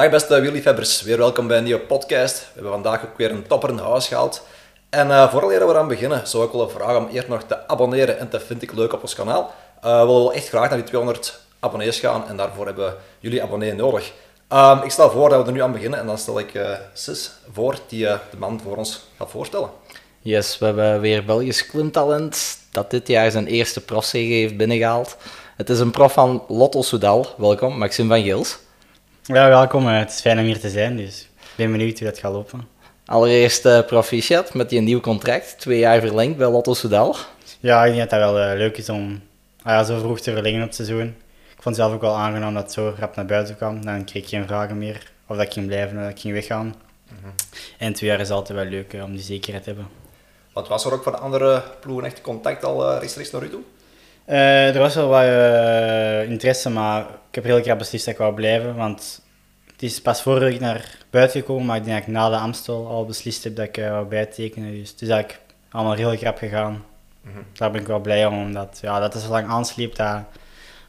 Dag beste wielliefhebbers, weer welkom bij een nieuwe podcast. We hebben vandaag ook weer een topper in huis gehaald. En uh, vooral we eraan beginnen, zou ik willen vragen om eerst nog te abonneren en dat vind ik leuk op ons kanaal. Uh, we willen echt graag naar die 200 abonnees gaan en daarvoor hebben jullie abonnee nodig. Um, ik stel voor dat we er nu aan beginnen en dan stel ik uh, Sis voor die de man voor ons gaat voorstellen. Yes, we hebben weer Belgisch klimtalent dat dit jaar zijn eerste profzege heeft binnengehaald. Het is een prof van Lotto Soudal. Welkom, Maxime van Gils. Ja, welkom. Het is fijn om hier te zijn, dus ik ben benieuwd hoe dat gaat lopen. Allereerst uh, proficiat met je nieuw contract, twee jaar verlengd bij Lotto Soudal. Ja, ik denk dat dat wel uh, leuk is om ah, ja, zo vroeg te verlengen op het seizoen. Ik vond het zelf ook wel aangenaam dat het zo rap naar buiten kwam. Dan kreeg ik geen vragen meer of dat ik ging blijven of dat ik ging weggaan. Mm -hmm. En twee jaar is altijd wel leuk uh, om die zekerheid te hebben. Want was er ook van andere ploegen echt contact al rechtstreeks naar u toe? er was wel wat interesse, maar ik heb heel graag beslist dat ik wou blijven. Want het is pas vorige week naar buiten gekomen, maar ik denk dat ik na de Amstel al beslist heb dat ik uh, wou bijtekenen. Dus het is eigenlijk allemaal heel grap gegaan. Mm -hmm. Daar ben ik wel blij om, omdat ja, dat is zo lang aansleept. Dat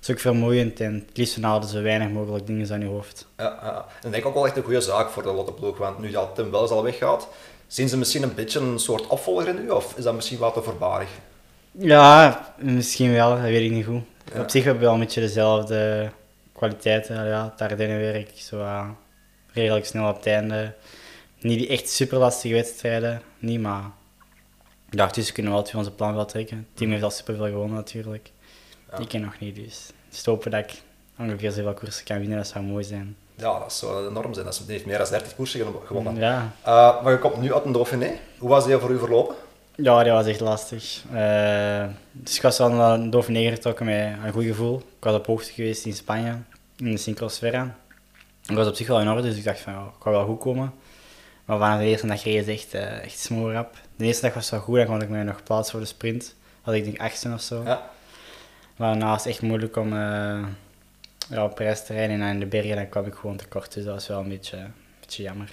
is ook vermoeiend en het liefst van houden zo weinig mogelijk dingen aan je hoofd. Ja, ja. en ik denk ook wel echt een goede zaak voor de Lotteploeg, want nu dat Tim Wels al weggaat, zien ze misschien een beetje een soort opvolger in u, of is dat misschien wat te voorbarig? Ja, misschien wel, dat weet ik niet goed. Ja. Op zich hebben we wel een beetje dezelfde kwaliteiten. Ja, werk zo uh, redelijk snel op het einde. Niet echt super lastige wedstrijden, niet, maar dus kunnen we altijd onze plan wel trekken. Het team heeft al super veel gewonnen natuurlijk. Ja. Ik ken nog niet, dus hopen dat ik ongeveer zoveel koersen kan winnen, dat zou mooi zijn. Ja, dat zou enorm zijn. Dat heeft meer dan 30 koersen gewonnen. Ja. Uh, maar je komt nu uit een Dauphiné. Hoe was die voor u verlopen? Ja, dat was echt lastig. Uh, dus ik was naar een Dauphiné getrokken met een goed gevoel. Ik was op hoogte geweest in Spanje, in de Syncrosfera. Ik was op zich wel in orde, dus ik dacht van, ja, ik ga wel goed komen. Maar van de eerste dag reed echt, uh, echt smoorrap. De eerste dag was het wel goed, dan kon ik mij nog plaatsen voor de sprint. Had ik denk achtste of zo. Ja. Maar daarna was het echt moeilijk om uh, ja, op prijs te rijden. En in de bergen dan kwam ik gewoon tekort, dus dat was wel een beetje, een beetje jammer.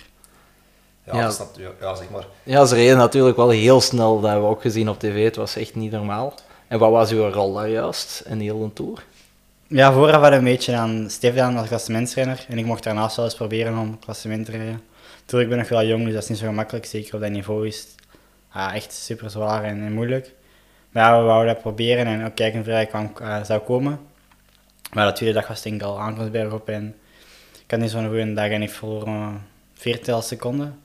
Ja, ja. Dat is ja, zeg maar. Ja, ze reden natuurlijk wel heel snel, dat hebben we ook gezien op tv. Het was echt niet normaal. En wat was uw rol daar juist in heel de Tour? Ja, vooraf we een beetje aan Stefan als klassementsrenner. En ik mocht daarnaast wel eens proberen om klassement te rijden. Ben ik nog wel jong, dus dat is niet zo gemakkelijk. Zeker op dat niveau is ja, echt super zwaar en, moeilijk. Maar we wouden dat proberen en ook kijken of ik kwam, uh, zou komen. Maar de tweede dag was denk ik al aankomstberg op en ik had niet zo'n goede dag en ik verloren 14 seconden.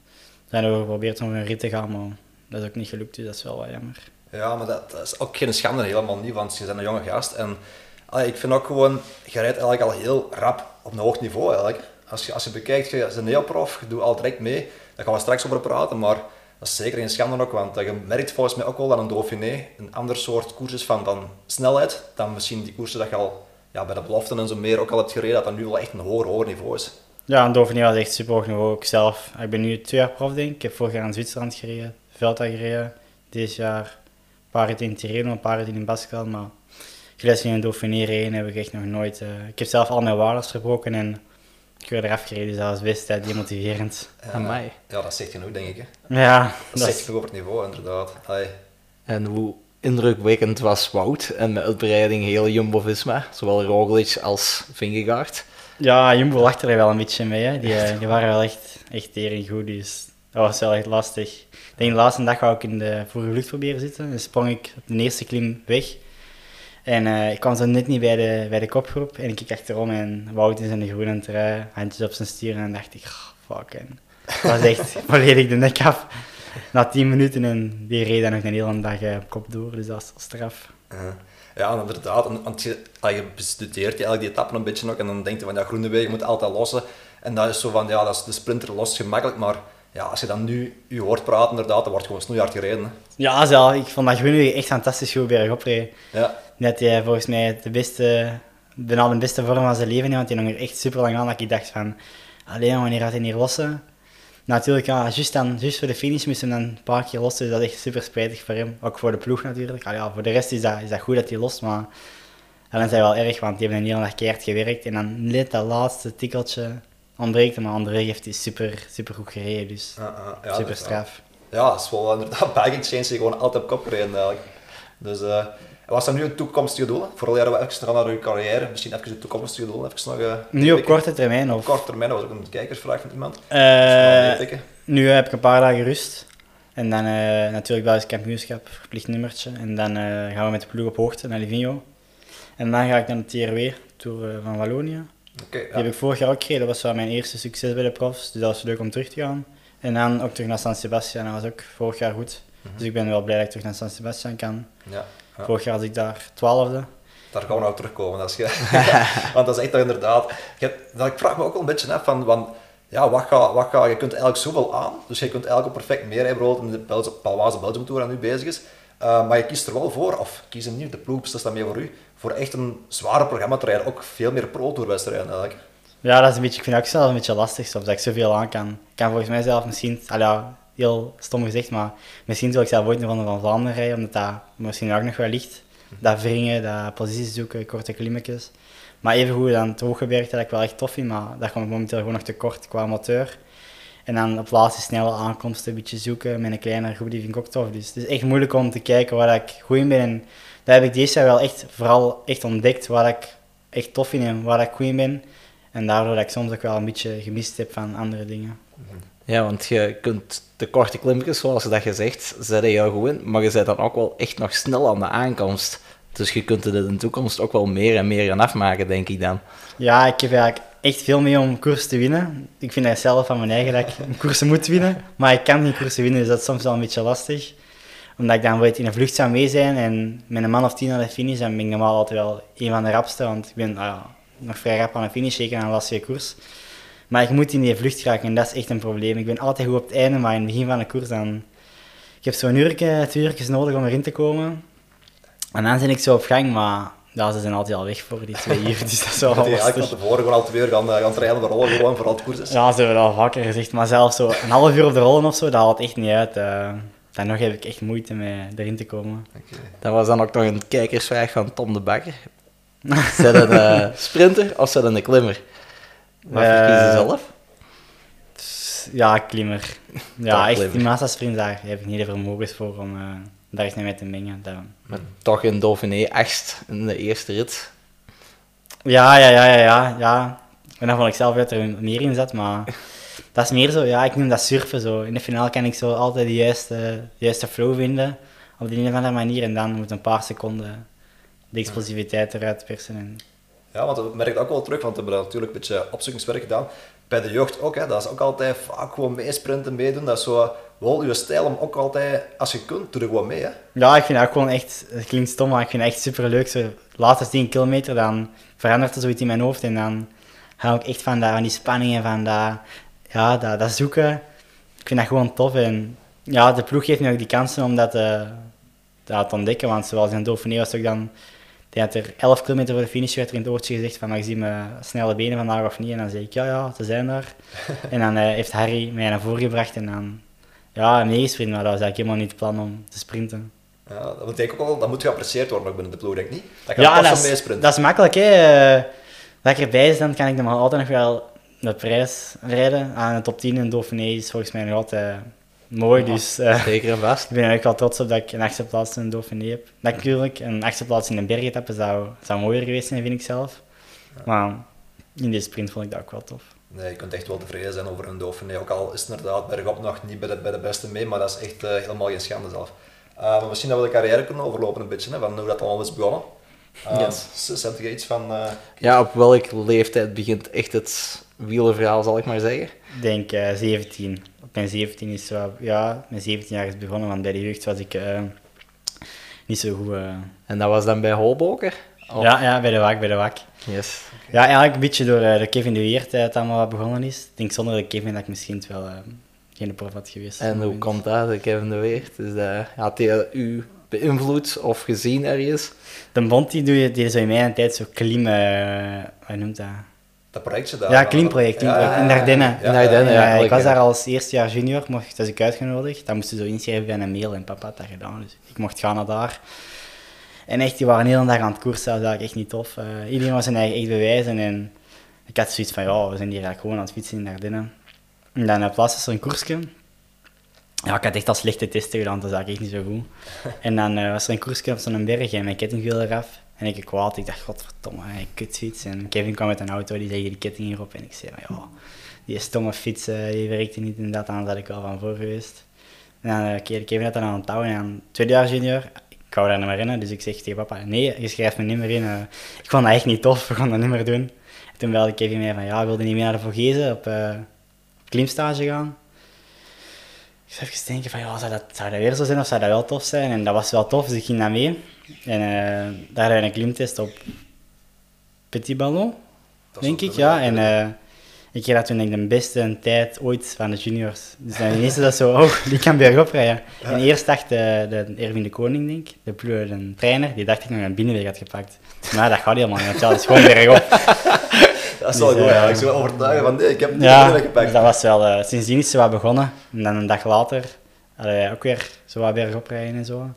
We hebben geprobeerd om een rit te gaan, maar dat is ook niet gelukt, dus dat is wel wat jammer. Ja, maar dat, dat is ook geen schande helemaal niet, want je bent een jonge gast. En ik vind ook gewoon, je rijdt eigenlijk al heel rap op een hoog niveau eigenlijk. Als je, als je bekijkt, je bent een heel prof, je doet al direct mee. Daar gaan we straks over praten, maar dat is zeker geen schande ook, want je merkt volgens mij ook wel dat een Dauphiné een ander soort koers is van, van snelheid dan misschien die koersen dat je al ja, bij de beloften en zo meer ook al hebt gereden, dat dat nu wel echt een hoger, hoger niveau is. Ja, een Dauphiné was echt super hoog niveau. Ik zelf, ik ben nu twee jaar prof denk ik. Ik heb vorig jaar in Zwitserland gereden, Velta gereden. Dit jaar een paar in Tirreno, een paar in Baskel, maar in een Dauphiné rijden heb ik echt nog nooit... Uh, ik heb zelf al mijn waardes gebroken en ik werd eraf gereden, dus dat was best uh, demotiverend ja, aan mij. Ja, dat zegt genoeg, denk ik. Hè? Ja. Dat, dat zegt genoeg over het niveau, inderdaad. Allee. En hoe indrukwekkend was Wout en met uitbreiding heel Jumbo-Visma, zowel Roglic als Vingegaard. Ja, Jumbo lachte er wel een beetje mee. Hè. Die, die waren wel echt, echt tering goed, dus dat was wel echt lastig. Ik denk de laatste dag wou ik in de vorige lucht proberen zitten. Dan sprong ik op de eerste klim weg. En uh, ik kwam zo net niet bij de, bij de kopgroep. En ik keek achterom en Wout in zijn groene trui, handjes op zijn stuur. En dacht ik, oh, fuck. En dat was echt volledig de nek af. Na tien minuten en die reed dan nog een hele dag op kop door. Dus dat was straf. Uh -huh. Ja, inderdaad. Want je, je bestudeert je eigenlijk die etappen een beetje ook. En dan denk je van, ja, Groenewegen moet altijd lossen. En dat is zo van, ja, dat is de sprinter lost gemakkelijk. Maar ja, als je dan nu je hoort praten, inderdaad, dan wordt gewoon snoeihard gereden. Hè. Ja, zelf, ik vond dat Groenewegen echt fantastisch goed bergop reed. Ja. Net hij volgens mij de beste, bijna de beste vorm van zijn leven in, want hij nog er echt super lang aan dat ik dacht van, alleen wanneer gaat hij hier lossen? Natuurlijk, ja, juist, dan, juist voor de finish moest hij dan een paar keer lossen, dus dat is echt super spijtig voor hem. Ook voor de ploeg natuurlijk. Allee, ja, voor de rest is dat, is dat goed dat hij lost, maar dan is hij wel erg, want die hebben een hele dag keihard gewerkt en dan net dat laatste tikkeltje ontbreekt, maar André heeft hij super, super goed gereden, dus ja, super dat is straf. Ja, dat is wel inderdaad exchange die gewoon altijd op kop gereden eigenlijk. Dus, eh, En wat zijn nu een toekomstige doelen? Vooral jaren we even gaan naar uw carrière, misschien even de toekomstige doelen, even nog... eh, Nu op korte termijn of... Op korte termijn, dat was ook een kijkersvraag van iemand. Gaan nu heb ik een paar dagen rust. En dan eh, natuurlijk Belgisch kampioenschap, verplicht nummertje. En dan gaan we met de ploeg op hoogte naar Livigno. En dan ga ik naar de TRW, Tour van Wallonië. Die heb ik vorig jaar ook gereden. Dat was wel mijn eerste succes bij de profs. Dus dat was leuk om terug te gaan. En dan ook terug naar San Sebastian. Dat was ook vorig jaar goed. Mhm. Dus ik ben wel blij dat ik terug naar San Sebastian kan. ja. Ja. Vorig jaar was ik daar twaalfde. Daar gaan we nou terugkomen. Als je, want dat is echt inderdaad... Je, hebt- dat, ik vraag me ook wel een beetje af van... van ja, wat ga, wat ga, je kunt eigenlijk zoveel aan. Dus je kunt eigenlijk perfect meer hebben, bijvoorbeeld in de Palwaze Belgium Tour dat nu bezig is. Uh, maar je kiest er wel voor, of kies hem niet, de ploeg beslist dat mee voor u, voor echt een zware programma te rijden. Ook veel meer pro-tourwedstrijden eigenlijk. Ja, dat is een beetje, ik vind het ook zelf een beetje lastig, soms, dat ik zoveel aan kan. Ik kan volgens mij zelf misschien, al ja, heel stom gezegd, maar misschien wil ik zelf ooit een Ronde van Vlaanderen rijden, omdat dat misschien ook nog wel ligt. Dat wringen, dat posities zoeken, korte klimmetjes. Maar evengoed dan het hooggebergte dat ik wel echt tof vind, maar dat komt momenteel gewoon nog te kort qua moteur. En dan op laatste snelle aankomsten een beetje zoeken met een kleinere groep, die vind ik ook tof. Dus het is echt moeilijk om te kijken waar ik goed in ben. En dat heb ik deze jaar wel echt, vooral echt ontdekt, waar ik echt tof vind en waar ik goed in ben. En daardoor dat ik soms ook wel een beetje gemist heb van andere dingen. Ja, want je kunt de korte klimpjes, zoals dat je zegt, je heel goed in, maar je bent dan ook wel echt nog snel aan de aankomst. Dus je kunt het in de toekomst ook wel meer en meer gaan afmaken, denk ik dan. Ja, ik heb eigenlijk echt veel mee om koers te winnen. Ik vind dat zelf van mijn eigen dat ik een koers moet winnen, maar ik kan niet koersen winnen, dus dat is soms wel een beetje lastig. Omdat ik dan weet in een vlucht zou mee zijn en met een man of tien aan de finish, dan ben ik normaal altijd wel een van de rapste, want ik ben ja, nog vrij rap aan de finish, zeker aan een lastige koers. Maar ik moet in die vlucht geraken en dat is echt een probleem. Ik ben altijd goed op het einde, maar in het begin van de koers dan... Ik heb zo'n uurtje, twee uurtjes nodig om erin te komen. En dan ben ik zo op gang, maar ja, ze zijn altijd al weg voor die twee uur, dus dat is wel Dat je eigenlijk lastig. van tevoren gewoon al twee uur gaan, eh, gaan trainen, rollen gewoon, vooral het koers is. Ja, ze hebben dat al vaker gezegd, maar zelfs zo een half uur op de rollen of zo, dat haalt echt niet uit. eh. dan nog heb ik echt moeite met erin te komen. Oké. Dat was dan ook nog een kijkersvraag van Tom de Bakker. Zet een eh, sprinter of zet een klimmer? Wat Eh, verkies je zelf? Ja, klimmer. Ja, echt, die massasprint, daar heb ik niet de vermogens voor om eh, daar eens mee te mengen. Maar toch in Dauphiné achtst in de eerste rit. Ja, ja, ja, ja, ja, ja. En dan vond ik zelf dat er meer in zat, maar dat is meer zo, ja, ik noem dat surfen zo. In de finale kan ik zo altijd de juiste, de juiste flow vinden, op de een of andere manier, en dan moet een paar seconden de explosiviteit eruit persen. En Ja, want dat merk ik ook wel terug, want we hebben natuurlijk een beetje opzoekingswerk gedaan. Bij de jeugd ook, hè, dat is ook altijd vaak gewoon meesprinten, meedoen. Dat is zo wel je stijl om ook altijd, als je kunt, doe er gewoon mee. Hè. Ja, ik vind dat gewoon echt, het klinkt stom, maar ik vind het echt super leuk. Zo, laatste 10 kilometer, dan verandert er zoiets in mijn hoofd en dan hou ik echt van, dat, van die spanning en van dat, ja, dat, dat zoeken. Ik vind dat gewoon tof en ja, de ploeg geeft me ook die kansen om dat, eh, dat te ontdekken, want zoals in Dauphiné was ook dan, denk dat er 11 kilometer voor de finish werd er in het oortje gezegd van, mag je zien mijn snelle benen vandaag of niet? En dan zeg ik, ja, ja, ze zijn daar. en dan eh, heeft Harry mij naar voren gebracht en dan, ja, meegesprint, maar dat was eigenlijk helemaal niet het plan om te sprinten. Ja, dat, moet ook wel, dat moet geapprecieerd worden ook binnen de ploeg, denk ik niet. Dat Ja, dat mee is, dat is makkelijk. Hè. Eh, Dat ik erbij is, dan kan ik dan altijd nog wel de prijs rijden. Aan de top 10 in Dauphiné is volgens mij nog altijd mooi. Dus eh, Zeker en vast. ik ben ook wel trots op dat ik een achtste plaats in Dauphiné heb. Natuurlijk, een achtste plaats in een bergetappe zou, zou mooier geweest zijn, vind ik zelf. Maar in deze sprint vond ik dat ook wel tof. Nee, je kunt echt wel tevreden zijn over een Dauphiné. Ook al is het inderdaad bergop nog niet bij de, bij de beste mee, maar dat is echt eh, helemaal geen schande zelf. Eh, maar misschien dat we de carrière kunnen overlopen een beetje, hè, van hoe dat allemaal is begonnen. Uh, Yes. Je iets van... eh, Ja, op welke leeftijd begint echt het wielerverhaal, zal ik maar zeggen? Ik denk eh 17. Mijn 17 is zo, ja, mijn 17 jaar is begonnen, want bij de jeugd was ik eh, niet zo goed. eh. En dat was dan bij Holboker? Of- Ja, ja, bij de WAK, bij de WAK. Yes. Ja, eigenlijk een beetje door eh, de Kevin de Weert dat het allemaal wat begonnen is. Ik denk zonder de Kevin dat ik misschien het wel geen prof had geweest. En hoe komt dat, de Kevin de Weert? Is dat, had hij u beïnvloed of gezien ergens? De Bond die doe je, die zo in mijn tijd zo klim, eh wat noemt dat? Dat projectje daar. Ja, klimproject, in Dardenne. In Dardenne, En, ja, ik was daar als eerste jaar junior, mocht, was ik uitgenodigd. Dan moesten ze zo inschrijven bij een mail en papa had dat gedaan. Dus ik mocht gaan naar daar. En echt, die waren de hele dag aan het koersen, dat was eigenlijk echt niet tof. Eh, iedereen was zijn eigen echt bewijzen en ik had zoiets van, ja, we zijn hier eigenlijk gewoon aan het fietsen in Dardenne. En dan uh, plaats was er een koersje. Ja, ik had echt al slechte testen gedaan, dat was eigenlijk echt niet zo goed. En dan eh, was er een koersje op zo'n berg en mijn ketting viel eraf. En ik kwaad, ik dacht, godverdomme, ik kutfiets. En Kevin kwam met een auto, die zei die ketting hierop. En ik zei, ja, die stomme fiets, eh, die werkte niet en dat, aan zat ik wel van voor geweest. En dan uh, Kevin had dan aan het touw en jaar junior, ik wou daar niet meer in, dus ik zeg tegen papa, nee, je schrijft me niet meer in. ik vond dat echt niet tof, we gaan dat niet meer doen. En toen belde Kevin mij van, ja, wilde niet meer naar de Vogezen op, op klimstage gaan? Ik zou even denken van, ja, zou dat, zou dat weer zo zijn of zou dat wel tof zijn? En dat was wel tof, dus ik ging daar mee. En uh, daar hadden we een klimtest op Petit Ballon, denk ik, ja. En uh, ik kreeg dat toen ik, de beste tijd ooit van de juniors. Dus dan ineens dat zo, oh, die kan bergop rijden. Ja. En eerst dacht de, de Erwin de Koning, denk ik, de, de trainer, die dacht ik nog een binnenweg had gepakt. Maar dat gaat helemaal niet, want ja, dat is gewoon bergop. Dat is wel dus, goed, uh, Ik zou overtuigen van nee, ik heb het ja, niet gepakt. dat was wel, uh, sindsdien is ze wat begonnen. En dan een dag later allee, ook weer zo wat bergop rijden en zo.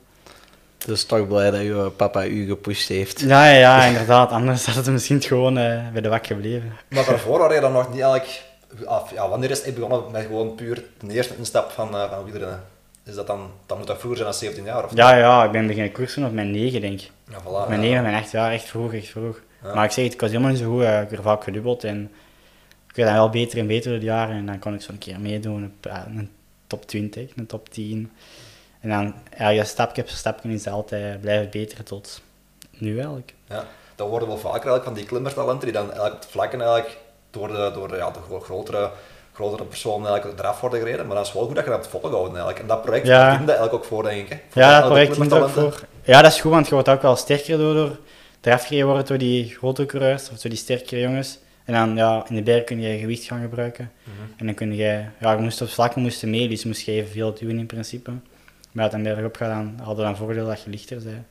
Dus toch blij dat je papa u gepusht heeft. Ja, ja, ja inderdaad. Anders had het misschien gewoon uh, bij de wak gebleven. Maar daarvoor had je dan nog niet eigenlijk... Af, ja, wanneer is het begonnen met gewoon puur de eerste instap van, uh, van wielrennen? Is dat dan, dan moet dat vroeger zijn dan 17 jaar? Of ja, ja, ik ben beginnen koersen op mijn 9, denk ik. Ja, voilà, mijn 9, mijn 8 jaar, echt vroeg, echt vroeg. Ja. Maar ik zeg het, ik was helemaal niet zo goed. Ik heb er vaak gedubbeld en ik werd dan wel beter en beter door de jaren. En dan kon ik zo'n keer meedoen op een top 20, een top 10. En dan ergens stapje per stapje is altijd blijven beter tot nu eigenlijk. Ja, dat worden wel vaker eigenlijk van die klimmertalenten die dan eigenlijk op het vlakken eigenlijk door de, door ja, de grotere, grotere personen eigenlijk eraf worden gereden. Maar dat is wel goed dat je dat hebt volgehouden eigenlijk. En dat project ja. dat eigenlijk ook voor, denk ik. Voor ja, dat project dient ook voor. Ja, dat is goed, want je wordt ook wel sterker door, door eraf gereden worden door die grote coureurs of door die sterkere jongens. En dan ja, in de berg kun je gewicht gaan gebruiken. Mm -hmm. En dan kun je, ja, je moest op vlakken moesten mee, dus moest je even veel duwen in principe. Maar als het dan bergop gaat, dan hadden we dan voordeel dat je lichter bent.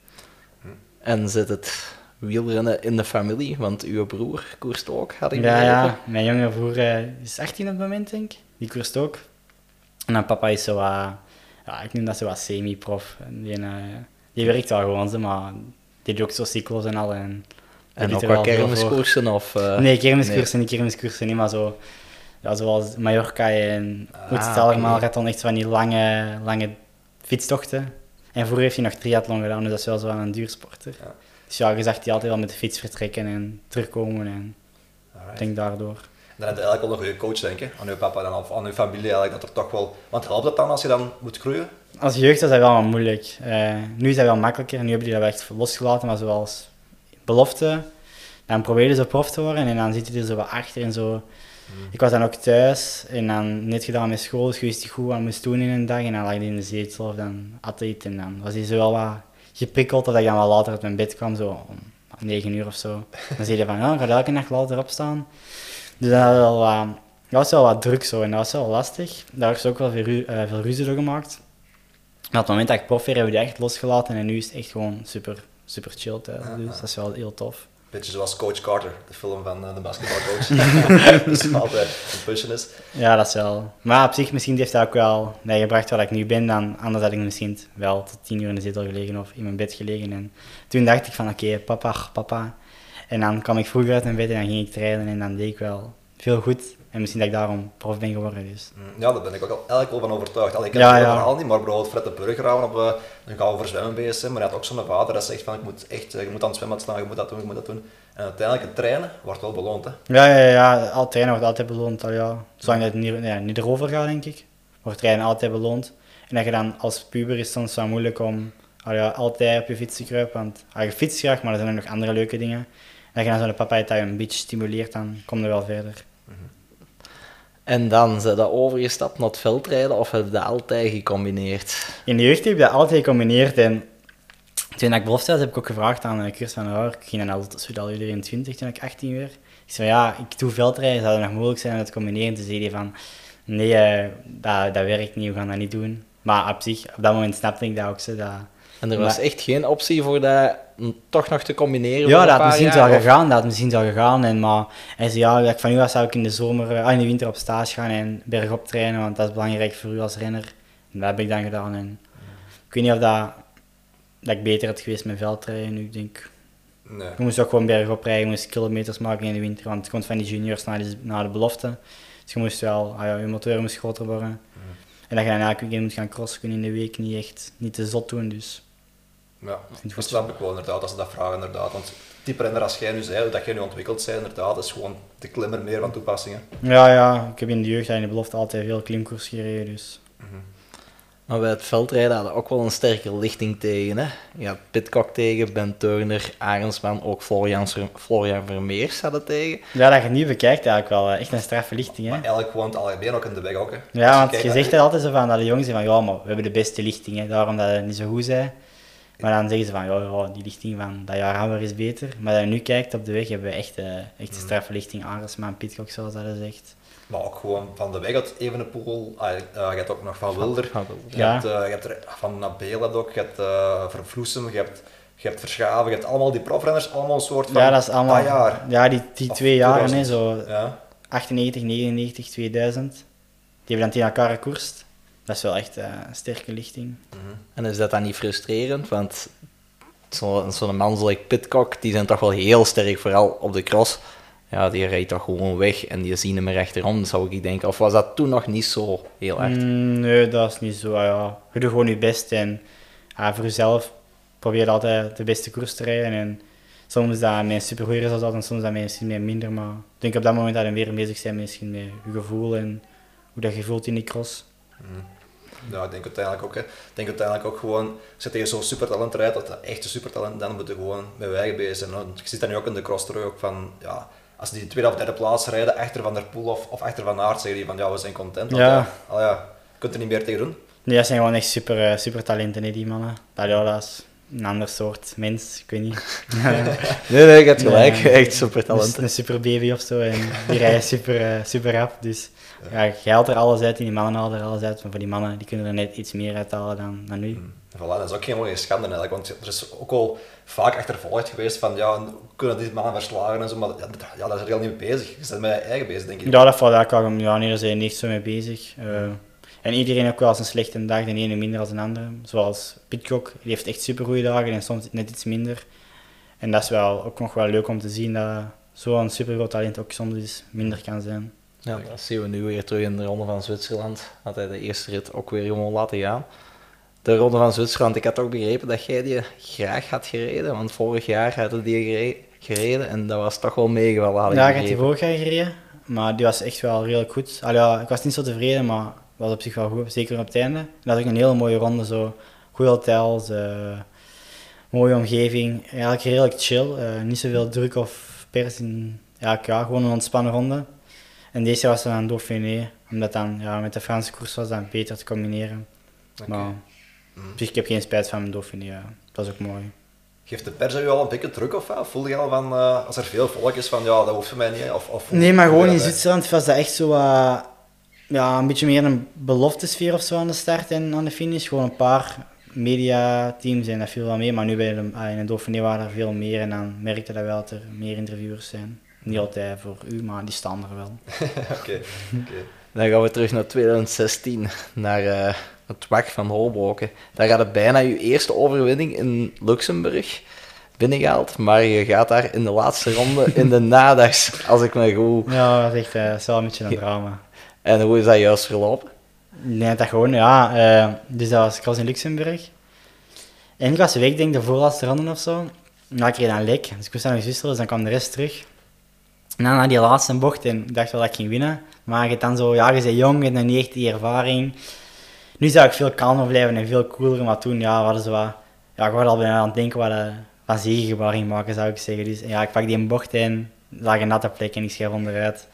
En zit het wielrennen in de familie? Want uw broer koerst ook, had ik Ja, ja, mijn jonge broer uh, is 18 op het moment, denk ik. Die koerst ook. En dan papa is zo wat, ja, ik noem dat zo wat semi-prof. Die, uh, die werkt wel gewoon, maar die doet ook zo cyclos en al. En, en ook kermiskoersen? Of, uh, nee, kermiskoersen, nee. niet kermiskoersen, niet, maar zo... Ja, zoals Mallorca en ah, allemaal gaat dan echt van die lange, lange fietstochten. En vroeger heeft hij nog triathlon gedaan, dus dat is wel zo een duursporter. Ja. Dus ja, je zag hij altijd wel met de fiets vertrekken en terugkomen en ik denk daardoor. Dan heb je eigenlijk wel nog een coach, denk ik, aan je papa en of aan je familie eigenlijk, dat er toch wel... Want helpt dat dan als je dan moet groeien? Als jeugd is dat wel moeilijk. Uh, nu is dat wel makkelijker, nu hebben die dat echt losgelaten, maar zoals belofte, dan probeer je zo prof te worden en dan zit je er zo wat achter en zo Mm. Ik was dan ook thuis en dan net gedaan met school, dus wist ik goed wat moest doen in een dag. En dan lag hij in de zetel of dan at hij en dan was hij zo wel wat geprikkeld dat ik dan wel later uit mijn bed kwam, zo om 9 uur of zo. Dan zei hij van, ja, ga elke nacht later opstaan. Dus dat was wel wat, dat was wel wat druk zo en dat was wel lastig. Daar is ook wel veel, uh, veel ruzie door gemaakt. Maar op het moment dat ik prof weer, hebben we die echt losgelaten en nu is het echt gewoon super, super chill thuis. Dus dat is wel heel tof. Beetje zoals Coach Carter, de film van uh, de basketbalcoach. dus altijd een pushen is. Ja, dat is wel. Maar op zich, misschien heeft dat ook wel mij gebracht waar ik nu ben. Dan, anders had ik misschien wel tot tien uur in de zetel gelegen of in mijn bed gelegen. En toen dacht ik van, oké, papa, papa. En dan kwam ik vroeg uit mijn bed en dan ging ik trainen en dan deed ik wel veel goed. En misschien dat ik daarom prof ben geworden. Dus. Mm, ja, daar ben ik ook al eigenlijk wel van overtuigd. Allee, ik heb ja, het ja. verhaal niet, maar bijvoorbeeld Fred de Burgerhaven op uh, een gauw voor zwemmen bezig zijn. Maar hij had ook zo'n vader dat zegt van, ik moet echt, je moet aan het zwemmen staan, je moet dat doen, je moet dat doen. En uiteindelijk het trainen wordt wel beloond. Hè? Ja, ja, ja, al trainen wordt altijd beloond. Al, ja. Zolang het niet, ja, niet erover gaat, denk ik, wordt trainen altijd beloond. En dat je dan als puber is soms wel moeilijk om al, ja, altijd op je fiets te kruipen. Want al, je fietst graag, maar er zijn er nog andere leuke dingen. En als je dan zo'n papa dat je een beetje stimuleert, dan kom je wel verder. En dan zijn dat overgestapt naar het veldrijden of heb je dat altijd gecombineerd? In de jeugd heb ik dat altijd gecombineerd. En toen ik belofte had, heb ik ook gevraagd aan Chris van Hoor. Ik ging dan altijd Sudal 23 toen ik 18 werd. Ik zei ja, ik doe veldrijden, zou het nog mogelijk zijn om dat te combineren? Toen zei van, nee, uh, dat, dat werkt niet, we gaan dat niet doen. Maar op zich, op dat moment snapte ik dat ook. Zo, dat, en er was echt geen optie voor dat toch nog te combineren? Ja, dat had misschien wel gegaan, dat had misschien wel gegaan. En, maar hij zei, ja, ik van u zou ik in de zomer, ah, in de winter op stage gaan en bergop trainen, want dat is belangrijk voor u als renner. En dat heb ik dan gedaan. En ik weet niet of dat, dat ik beter had geweest met veldrijden ik denk... Nee. Je moest ook gewoon bergop rijden, je moest kilometers maken in de winter, want het komt van die juniors naar de, naar de belofte. Dus je moest wel, ah ja, je motor moest groter worden. En En dat je dan elk weekend moet gaan crossen, kun je in de week niet echt niet te zot doen. Dus Ja, het dat goed. snap ik wel inderdaad, als ze dat vragen inderdaad. Want type renner als jij nu zei, dat jij nu ontwikkeld bent inderdaad, is gewoon de klimmer meer van toepassingen. ja, ja, ik heb in de jeugd en in de belofte altijd veel klimkoers gereden. Dus. Maar bij het veldrijden hadden we ook wel een sterke lichting tegen. Hè? Ja, Pitcock tegen, Ben Turner, Arendsman, ook Florian, Florian Vermeers hadden tegen. Ja, dat je het nu bekijkt eigenlijk wel echt een straffe lichting. Hè? Maar eigenlijk woont algemeen ook in de weg ook. Hè. Ja, want je zegt het altijd zo van dat de jongens van ja, maar we hebben de beste lichting, hè, daarom dat het niet zo goed zijn. Maar dan zeggen ze van ja, ja die lichting van dat jaar Hammer is beter. Maar als je nu kijkt op de weg, hebben we echt, eh, echt Mm. een straffe lichting. Aresma en Pitcock, zoals dat is zegt. Maar ook gewoon van de weg uit Evenepoel. Ah, eh, je hebt ook nog van Wilder. Van Wilder. Je Ja. hebt, eh, je hebt er van Nabeel heb je ook. Je hebt uh, Vervloesem. Je hebt, je hebt Verschaven. Je hebt allemaal die profrenners. Allemaal een soort van Ja, dat is allemaal. dat jaar. Ja, die, die Of twee jaren, hè, 2000. zo Ja. 98, 99, 2000. Die hebben dan tegen elkaar gekoerst. Dat is wel echt eh, een sterke lichting. En is dat dan niet frustrerend? Want zo- zo'n man zoals Pitcock, die zijn toch wel heel sterk, vooral op de cross. Ja, die rijdt toch gewoon weg en die zien hem er achterom, zou ik denken. Of was dat toen nog niet zo heel erg? Mm, nee, dat is niet zo. Ja. Je doet gewoon je best en voor jezelf probeer je altijd de beste koers te rijden. En soms is dat met een supergoeie resultaat en soms is dat misschien minder. Maar ik denk op dat moment dat je weer bezig bent misschien met je gevoel en hoe dat je voelt in die cross. Ja, ik denk uiteindelijk ook. Hè. Ik denk uiteindelijk ook gewoon, als je tegen zo'n supertalent rijdt, dat echte supertalent, dan moet je gewoon met wijgen bezig zijn. Want Je ziet dat nu ook in de cross terug, ook van, ja, als die tweede of derde plaats rijden, achter Van der Poel of, of achter Van Aert, zeggen die van, ja, we zijn content. Ja. ja. al ja, je kunt er niet meer tegen doen. Nee, dat zijn gewoon echt super, eh, super talenten, hè, die mannen. Dat, ja, dat is een ander soort mens, ik weet niet. Nee, nee, je hebt gelijk. Nee. Echt super Dus talenten. een super baby of zo. En die rijden super, eh, super rap. Dus ja, je haalt er alles uit en die mannen halen er alles uit. Maar voor die mannen die kunnen er net iets meer uithalen dan, dan nu. Voilà, dat is ook geen mooie schande eigenlijk, want er is ook al vaak achtervolgd geweest van, ja, hoe kunnen die mannen verslagen en zo, maar ja, daar is er heel niet mee bezig. Je bent met je eigen bezig, denk ik. Ja, dat valt eigenlijk al. Ja, nee, daar zijn niet zo mee bezig. Eh, en iedereen heeft wel eens een slechte dag, de ene minder dan de andere. Zoals Pitcock, die heeft echt super goede dagen en soms net iets minder. En dat is wel ook nog wel leuk om te zien dat zo'n supergroot talent ook soms eens minder kan zijn. Ja, dat zien we nu weer terug in de Ronde van Zwitserland. Had hij de eerste rit ook weer gewoon laten gaan. De Ronde van Zwitserland, ik had ook begrepen dat jij die graag had gereden. Want vorig jaar had hij die gere- gereden en dat was toch wel meegevallen. Ja, ik had die vorig jaar gereden, maar die was echt wel redelijk goed. Allee, ja, ik was niet zo tevreden, maar was op zich wel goed, zeker op het einde. En dat was ook een hele mooie ronde, zo. Goede hotels, eh, mooie omgeving, eigenlijk redelijk chill. eh, niet zoveel druk of pers in, ja, ja, gewoon een ontspannen ronde. En deze jaar was het dan Dauphiné, omdat dan ja, met de Franse koers was dat beter te combineren. Oké. Maar op zich, ik heb geen spijt van mijn Dauphiné, ja. dat was ook mooi. Geeft de pers u al een beetje druk of wat? Voel je al van, eh, als er veel volk is, van ja, dat hoeft voor mij niet, of, of Nee, maar gewoon in Zwitserland was dat echt zo eh, ja, een beetje meer een beloftesfeer of zo aan de start en aan de finish. Gewoon een paar mediateams en dat viel wel mee, maar nu bij de, ah, in de Dauphiné waren er veel meer en dan merkte dat wel dat er meer interviewers zijn. Niet altijd voor u, maar die staan er wel. Oké, oké. Dan gaan we terug naar 2016, naar eh, het WAC van Holbroken. Daar had je bijna je eerste overwinning in Luxemburg binnengehaald, maar je gaat daar in de laatste ronde in de nadags, als ik me goed... Ja, dat is echt eh, dat is wel een beetje een drama. En hoe is dat juist verlopen? Nee, dat gewoon, ja. eh, dus dat was, ik was in Luxemburg. En ik was week, denk ik, de voorlaatste ronde of zo. Ja, ik reed dan lek, dus ik moest naar wisselen, dus dan kwam de rest terug. En dan naar die laatste bocht, en ik dacht wel dat ik ging winnen. Maar je, dan zo, ja, je bent jong, hebt nog niet echt die ervaring. Nu zou ik veel kalmer blijven en veel cooler, maar toen, ja, hadden zo wat... Ja, ik was al bijna aan het denken wat eh, van ging maken, zou ik zeggen. Dus ja, ik pak die bocht en lag een natte plek en ik scheer onderuit.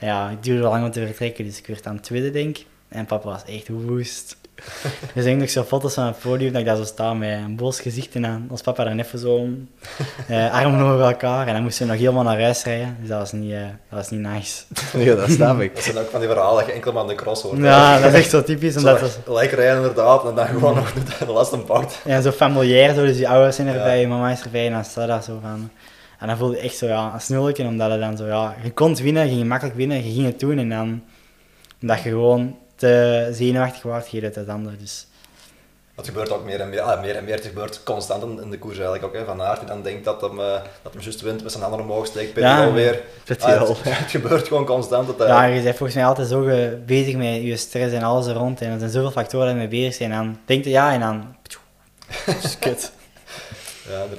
Ja, het duurde lang om te vertrekken, dus ik werd aan het tweede, denk ik. En papa was echt woest. Er zijn nog zo foto's van het podium dat ik daar zo sta met een boos gezicht en dan ons papa daar even zo eh, armen over elkaar en dan moesten we nog helemaal naar huis rijden. Dus dat was niet, eh, dat was niet nice. Ja, dat snap ik. Dat zijn ook van die verhalen dat je enkel maar aan de cross hoort. Ja, dat is echt zo typisch. Omdat Zo, het, Gelijk rijden inderdaad, en dan gewoon nog de laatste bocht. ja, zo familiair, zo, dus die ouders zijn erbij, Ja. je mama is erbij en dan staat dat zo van... En dan voelde je echt zo ja, een snulletje, omdat het dan zo, ja, je kon winnen, je ging makkelijk winnen, je ging het doen en dan, omdat je gewoon te zenuwachtig was, ging het het ander. Dus Dat gebeurt ook meer en meer, ah, meer en meer. Het gebeurt constant in, in de koers eigenlijk ook. Hè. Van Aert die dan denkt dat hem, uh, dat hem juist wint met zijn handen omhoog steekt, Peter Ja, alweer. Ah, het, het gebeurt gewoon constant. Dat, hij- Ja, je bent volgens mij altijd zo ge- bezig met je stress en alles er rond. En er zijn zoveel factoren die mee bezig zijn. En dan denk je ja, en dan... Dat is kut.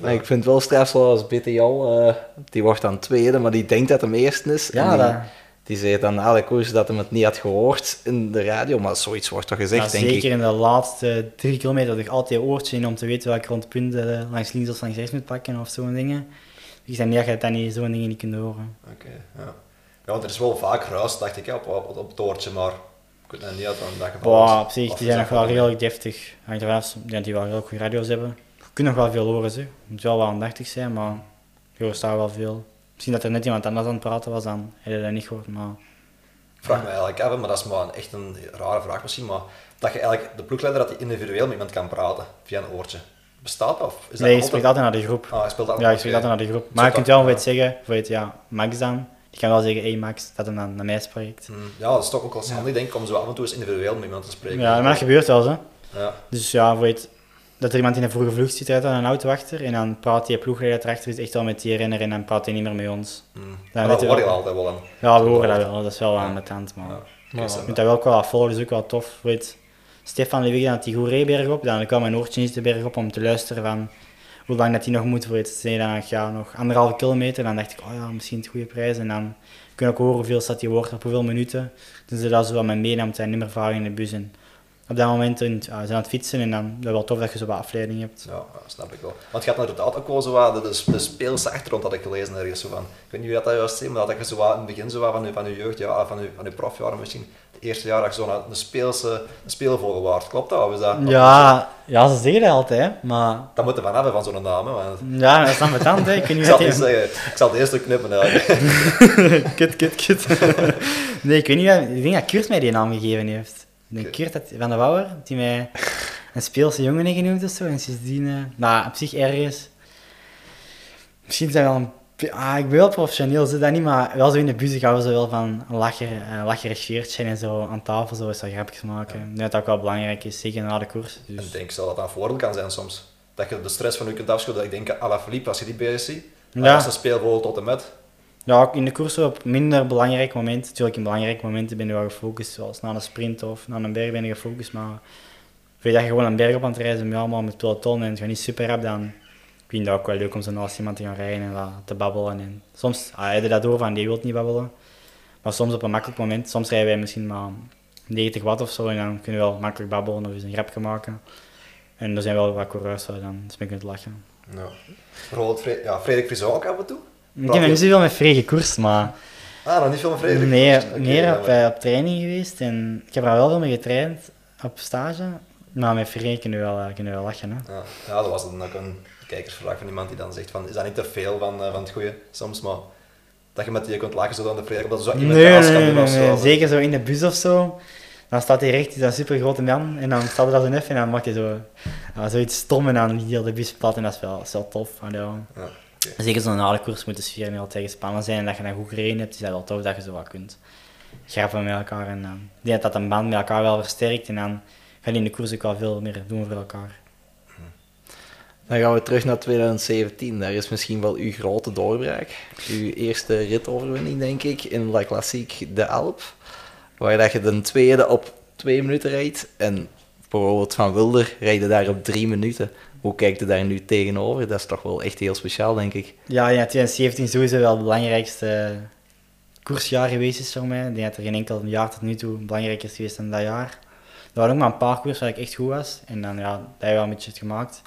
Ja, ik vind het wel stressvol als BTL, eh die wordt dan tweede, maar die denkt dat hem eerste is. Ja, en die, dat- die zei dan na de koers dat hij het niet had gehoord in de radio, maar zoiets wordt toch gezegd, Ja, denk zeker ik. in de laatste drie kilometer had ik altijd oortje in om te weten welke rondpunten eh, langs links of langs rechts moet pakken of zo'n dingen. Ik zei dat je dat niet, zo'n dingen niet kunt horen. Oké, ja. Ja, want er is wel vaak ruis, dacht ik, op, op, op het toortje, maar ik weet het niet uit aan dat geval. Boah, is. op zich, Of die zijn dat nog wel redelijk deftig. Hangt ervan af, ik denk dat die wel heel goede radio's hebben. Je kunt nog wel veel horen, ze. Je moet wel wel aandachtig zijn, maar je hoort daar wel veel. Misschien dat er net iemand anders aan het praten was, dan heb je dat niet gehoord, maar... Ik vraag me eigenlijk af, hè, maar dat is maar een, echt een rare vraag misschien, maar dat je eigenlijk de ploegleider dat hij individueel met iemand kan praten via een oortje. Bestaat dat? Of is dat nee, je spreekt altijd naar de groep. Ah, hij speelt altijd Ja, je spreekt altijd naar de groep. Maar je kunt wel wat zeggen, voor het, ja, Max dan. Die kan wel zeggen, hey Max, dat hij dan naar mij spreekt. Hmm, Ja, dat is toch ook wel handig, denk ik, om zo af en toe eens individueel met iemand te spreken. Ja, maar dat gebeurt wel, zo. Ja, Dus ja, voor het, dat er iemand in een vroege vlucht zit uit aan een auto achter en dan praat die ploegleider erachter is echt wel met die renner en dan praat hij niet meer met ons. weet dat hoor je wel. altijd wel dan. Ja, we horen dat wel, dat is wel aan de tand, maar... Ja. Ik vind dat wel ook wel volgen, dat is ook wel tof. Weet, Stefan Lewig dat hij goed reed bergop, dan kwam mijn oortje niet de berg op om te luisteren van hoe lang dat hij nog moet. Weet. Zei dan, ja, nog anderhalve kilometer, dan dacht ik, oh ja, misschien het goede prijs. En dan kun je ook horen hoeveel staat die woord op hoeveel minuten. Dus ze dat zo wat met meenam, zijn nummervaring in de bus. En op dat moment we zijn aan het fietsen en dan is het wel tof dat je zo wat afleiding hebt. Ja, snap ik wel. Want je had inderdaad ook wel zo wat, de, de, speelse achtergrond had ik gelezen ergens zo van. Ik weet niet wie dat juist zei, maar dat je zo wat in het begin zo wat van je, van je jeugd, ja, van je, van je profjaren misschien, het eerste jaar dat je zo een, een speelse, een speelvogel waard. Klopt dat? Of is dat? Ja, ja, ze zeggen dat altijd, maar Dat moet er van hebben van zo'n naam, hè. want- ja, dat is dan hè. Ik zal het zeggen, ik zal het knippen eigenlijk. kut, kut, kut. nee, ik weet niet, ik denk dat Kurt mij die naam gegeven heeft. Denk. Kurt dat, van de Wouwer, die mij een speelse jongen heeft genoemd of zo. En sindsdien, eh nou, op zich ergens. Misschien is dat wel een. Ah, ik ben wel professioneel, zo dat niet, maar wel zo in de bus gaan we zo wel van een lacher, een lacherig shirtje en zo aan tafel zo wat grapjes maken. Ik denk dat ook wel belangrijk is, zeker na de koers. Dus. ik denk zo dat dat een voordeel kan zijn soms. Dat je de stress van je kunt afschudden. Ik denk à la Philippe, als je die bezig ziet, Ja. als een speelvogel tot en met. Ja, in de koers zo op minder belangrijk momenten. Natuurlijk, in belangrijke momenten ben je wel gefocust, zoals na een sprint of na een berg ben je gefocust. Maar weet dat je gewoon een berg op aan het bent, allemaal met peloton en het gaat niet super rap, dan vind ik dat ook wel leuk om zo naast iemand te gaan rijden en te babbelen. En soms ah, je dat door van, die wil niet babbelen. Maar soms op een makkelijk moment, soms rijden wij misschien maar 90 watt of zo en dan kunnen we wel makkelijk babbelen of eens een grapje maken. En er zijn wel wat coureurs je dan mee kunt lachen. Ja. Bijvoorbeeld ja, Frederik ook af en toe. Ik heb nog niet zoveel met vrije koers, maar... Ah, nog niet veel van Frederik. Nee, Oké, meer ja, op, maar- op training geweest en ik heb er wel veel mee getraind op stage. Maar met Ferré kunnen we wel, eh, kunnen we wel lachen. Hè. Ja, ja, dat was dan ook een kijkersvraag van iemand die dan zegt van, is dat niet te veel van, eh, van het goede soms, maar dat je met die kunt lachen zo dan de Frederik, dat er zo iemand Nee, nee, kan doen of zo. nee, zeker zo in de bus of zo. Dan staat hij recht, is een super grote man. En dan staat hij dat zo nef en dan maakt hij zo, zoiets stom en dan hij de bus plat en dat is wel, dat is wel tof. Ja. Zeker zo'n na de koers moet de sfeer niet altijd gespannen zijn en dat je dan goed gereden hebt, is dat wel tof dat je zo wat kunt grappen met elkaar. En ik denk dat dat een band met elkaar wel versterkt en dan ga je in de koers ook wel veel meer doen voor elkaar. Dan gaan we terug naar 2017. Daar is misschien wel uw grote doorbraak. Uw eerste ritoverwinning, denk ik, in La Classique de Alp. Waar dat je de tweede op twee minuten rijdt. En bijvoorbeeld Van Wilder rijdt daar op drie minuten. Hoe kijkt je daar nu tegenover? Dat is toch wel echt heel speciaal, denk ik. Ja, ja 2017 is sowieso wel het belangrijkste koersjaar geweest is voor mij. Ik denk dat er geen enkel jaar tot nu toe belangrijker is geweest dan dat jaar. Er waren ook maar een paar koers waar ik echt goed was. En dan, ja, dat heb je wel een beetje het gemaakt.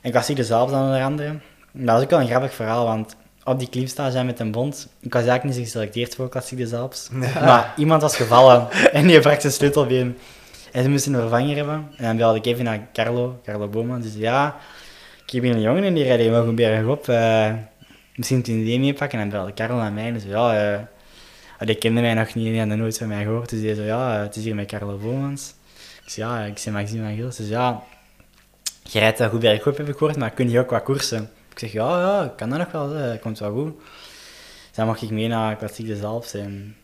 En Klassiek de Alps dan onder andere. Dat is ook wel een grappig verhaal, want op die klimstage zijn met een bond, ik was eigenlijk niet geselecteerd voor Klassiek de Alps. Maar iemand was gevallen en die brak zijn sleutelbeen. En ze moesten een vervanger hebben. En dan belde ik even naar Carlo, Carlo Boma. Zei, ja, ik heb hier een jongen en die rijdt helemaal goed berg op. eh, misschien het idee meepakken. En dan belde Carlo naar mij zei, ja, ah, die kende mij nog niet en die nooit van mij gehoord. Dus die zei, ja, eh, het is hier met Carlo Bomans. Zei, ja, ik zei Maxime van Gils. Dus ja, je rijdt wel goed op, heb ik gehoord, maar kun je ook wat koersen? Ik zeg, ja, ja, kan dat nog wel, hè, komt wel goed. Dus dan mocht ik mee naar Klassiek de Zalps en